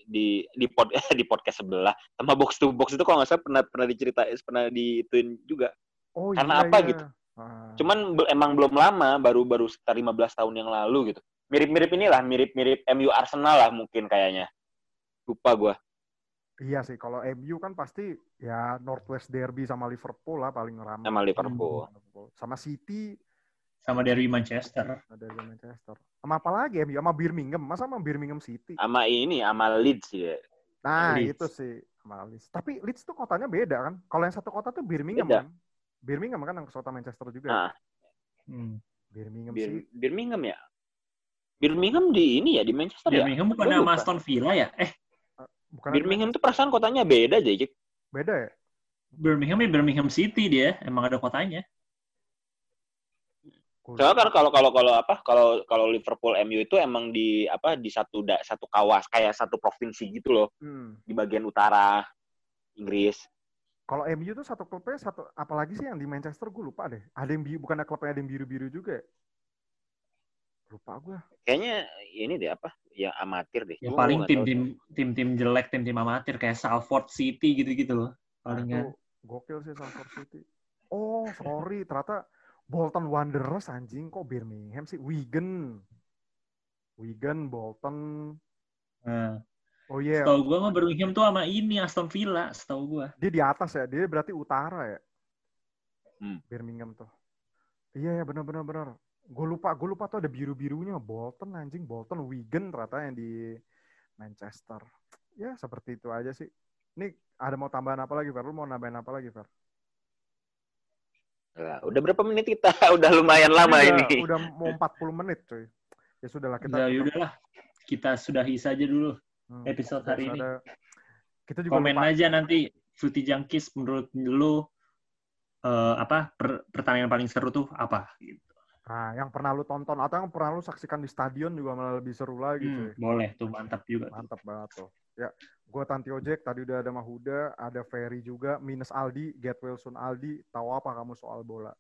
[SPEAKER 2] di di pod, di podcast sebelah sama box to box itu kalau nggak salah pernah pernah diceritain pernah diituin juga.
[SPEAKER 1] Oh,
[SPEAKER 2] Karena
[SPEAKER 1] iya,
[SPEAKER 2] apa
[SPEAKER 1] iya.
[SPEAKER 2] gitu?
[SPEAKER 1] Ah.
[SPEAKER 2] Cuman emang belum lama, baru baru sekitar 15 tahun yang lalu gitu. Mirip-mirip inilah, mirip-mirip MU Arsenal lah mungkin kayaknya. Lupa gua.
[SPEAKER 1] Iya sih, kalau MU kan pasti ya Northwest Derby sama Liverpool lah paling ramai.
[SPEAKER 2] Sama Liverpool.
[SPEAKER 1] Sama City,
[SPEAKER 3] sama dari Manchester.
[SPEAKER 1] ada di Manchester. Sama apa lagi MU? Sama Birmingham. Masa sama Birmingham City?
[SPEAKER 2] Sama ini, sama Leeds ya.
[SPEAKER 1] Nah,
[SPEAKER 3] Leeds.
[SPEAKER 1] itu sih sama Leeds. Tapi Leeds tuh kotanya beda kan? Kalau yang satu kota tuh Birmingham
[SPEAKER 2] Beda.
[SPEAKER 1] kan? Birmingham kan yang kota Manchester juga.
[SPEAKER 2] Nah,
[SPEAKER 3] Hmm.
[SPEAKER 1] Birmingham
[SPEAKER 2] Bir-
[SPEAKER 1] sih.
[SPEAKER 2] Birmingham ya. Birmingham di ini ya di Manchester ya.
[SPEAKER 3] Birmingham bukan nama
[SPEAKER 2] lupa.
[SPEAKER 3] Aston Villa ya? Eh,
[SPEAKER 1] Bukan
[SPEAKER 2] Birmingham tuh perasaan kotanya beda aja, Jack.
[SPEAKER 1] beda ya?
[SPEAKER 3] Birmingham ya Birmingham City dia, emang ada kotanya.
[SPEAKER 2] Soalnya kan kalau kalau kalau apa kalau kalau Liverpool MU itu emang di apa di satu da, satu kawas kayak satu provinsi gitu loh
[SPEAKER 1] Hmm.
[SPEAKER 2] di bagian utara Inggris.
[SPEAKER 1] Kalau MU tuh satu klubnya satu apalagi sih yang di Manchester gue lupa deh. Ada yang biru bukan ada klubnya ada yang biru-biru juga ya? Lupa gue.
[SPEAKER 2] Kayaknya ini deh apa yang amatir deh.
[SPEAKER 3] Ya
[SPEAKER 2] Gua
[SPEAKER 3] paling
[SPEAKER 2] nggak tahu.
[SPEAKER 3] tim-tim tim-tim jelek, tim-tim amatir kayak Salford City gitu-gitu loh.
[SPEAKER 1] Nah,
[SPEAKER 3] Palingan.
[SPEAKER 1] itu gokil sih Salford City. Oh, sorry, ternyata Bolton Wanderers anjing kok Birmingham sih? Wigan. Wigan, Bolton.
[SPEAKER 3] Nah,
[SPEAKER 1] Oh iya,
[SPEAKER 3] setahu gua mah Birmingham tuh sama ini Aston Villa, setahu gua.
[SPEAKER 1] dia di atas ya. Dia berarti utara ya.
[SPEAKER 2] Hmm.
[SPEAKER 1] Birmingham tuh. Iya ya benar benar benar. Gue lupa, gue lupa tuh ada biru-birunya Bolton anjing, Bolton, Wigan ternyata yang di Manchester. Ya seperti itu aja sih. Ini ada mau tambahan apa lagi, Fer? Lu mau nambahin apa lagi, Fer?
[SPEAKER 2] Lah, udah berapa menit kita? udah lumayan lama
[SPEAKER 1] udah,
[SPEAKER 2] ini.
[SPEAKER 1] Udah mau 40 menit, cuy. Ya sudahlah kita.
[SPEAKER 3] Ya udahlah, kita sudahi saja dulu
[SPEAKER 1] Hmm,
[SPEAKER 3] episode hari ini.
[SPEAKER 1] ada- Kita juga
[SPEAKER 3] Komen
[SPEAKER 1] lupa.
[SPEAKER 3] aja nanti Fruity Junkies menurut lu eh, apa per- pertandingan paling seru tuh apa gitu.
[SPEAKER 1] Nah, yang pernah lu tonton atau yang pernah lu saksikan di stadion juga malah lebih seru lagi, cuy.
[SPEAKER 3] Hmm, boleh tuh mantap juga.
[SPEAKER 1] Mantap banget tuh. Ya, gue Tanti Ojek, tadi udah ada Mahuda, ada Ferry juga, minus Aldi, Get Wilson Aldi, tahu apa kamu soal bola?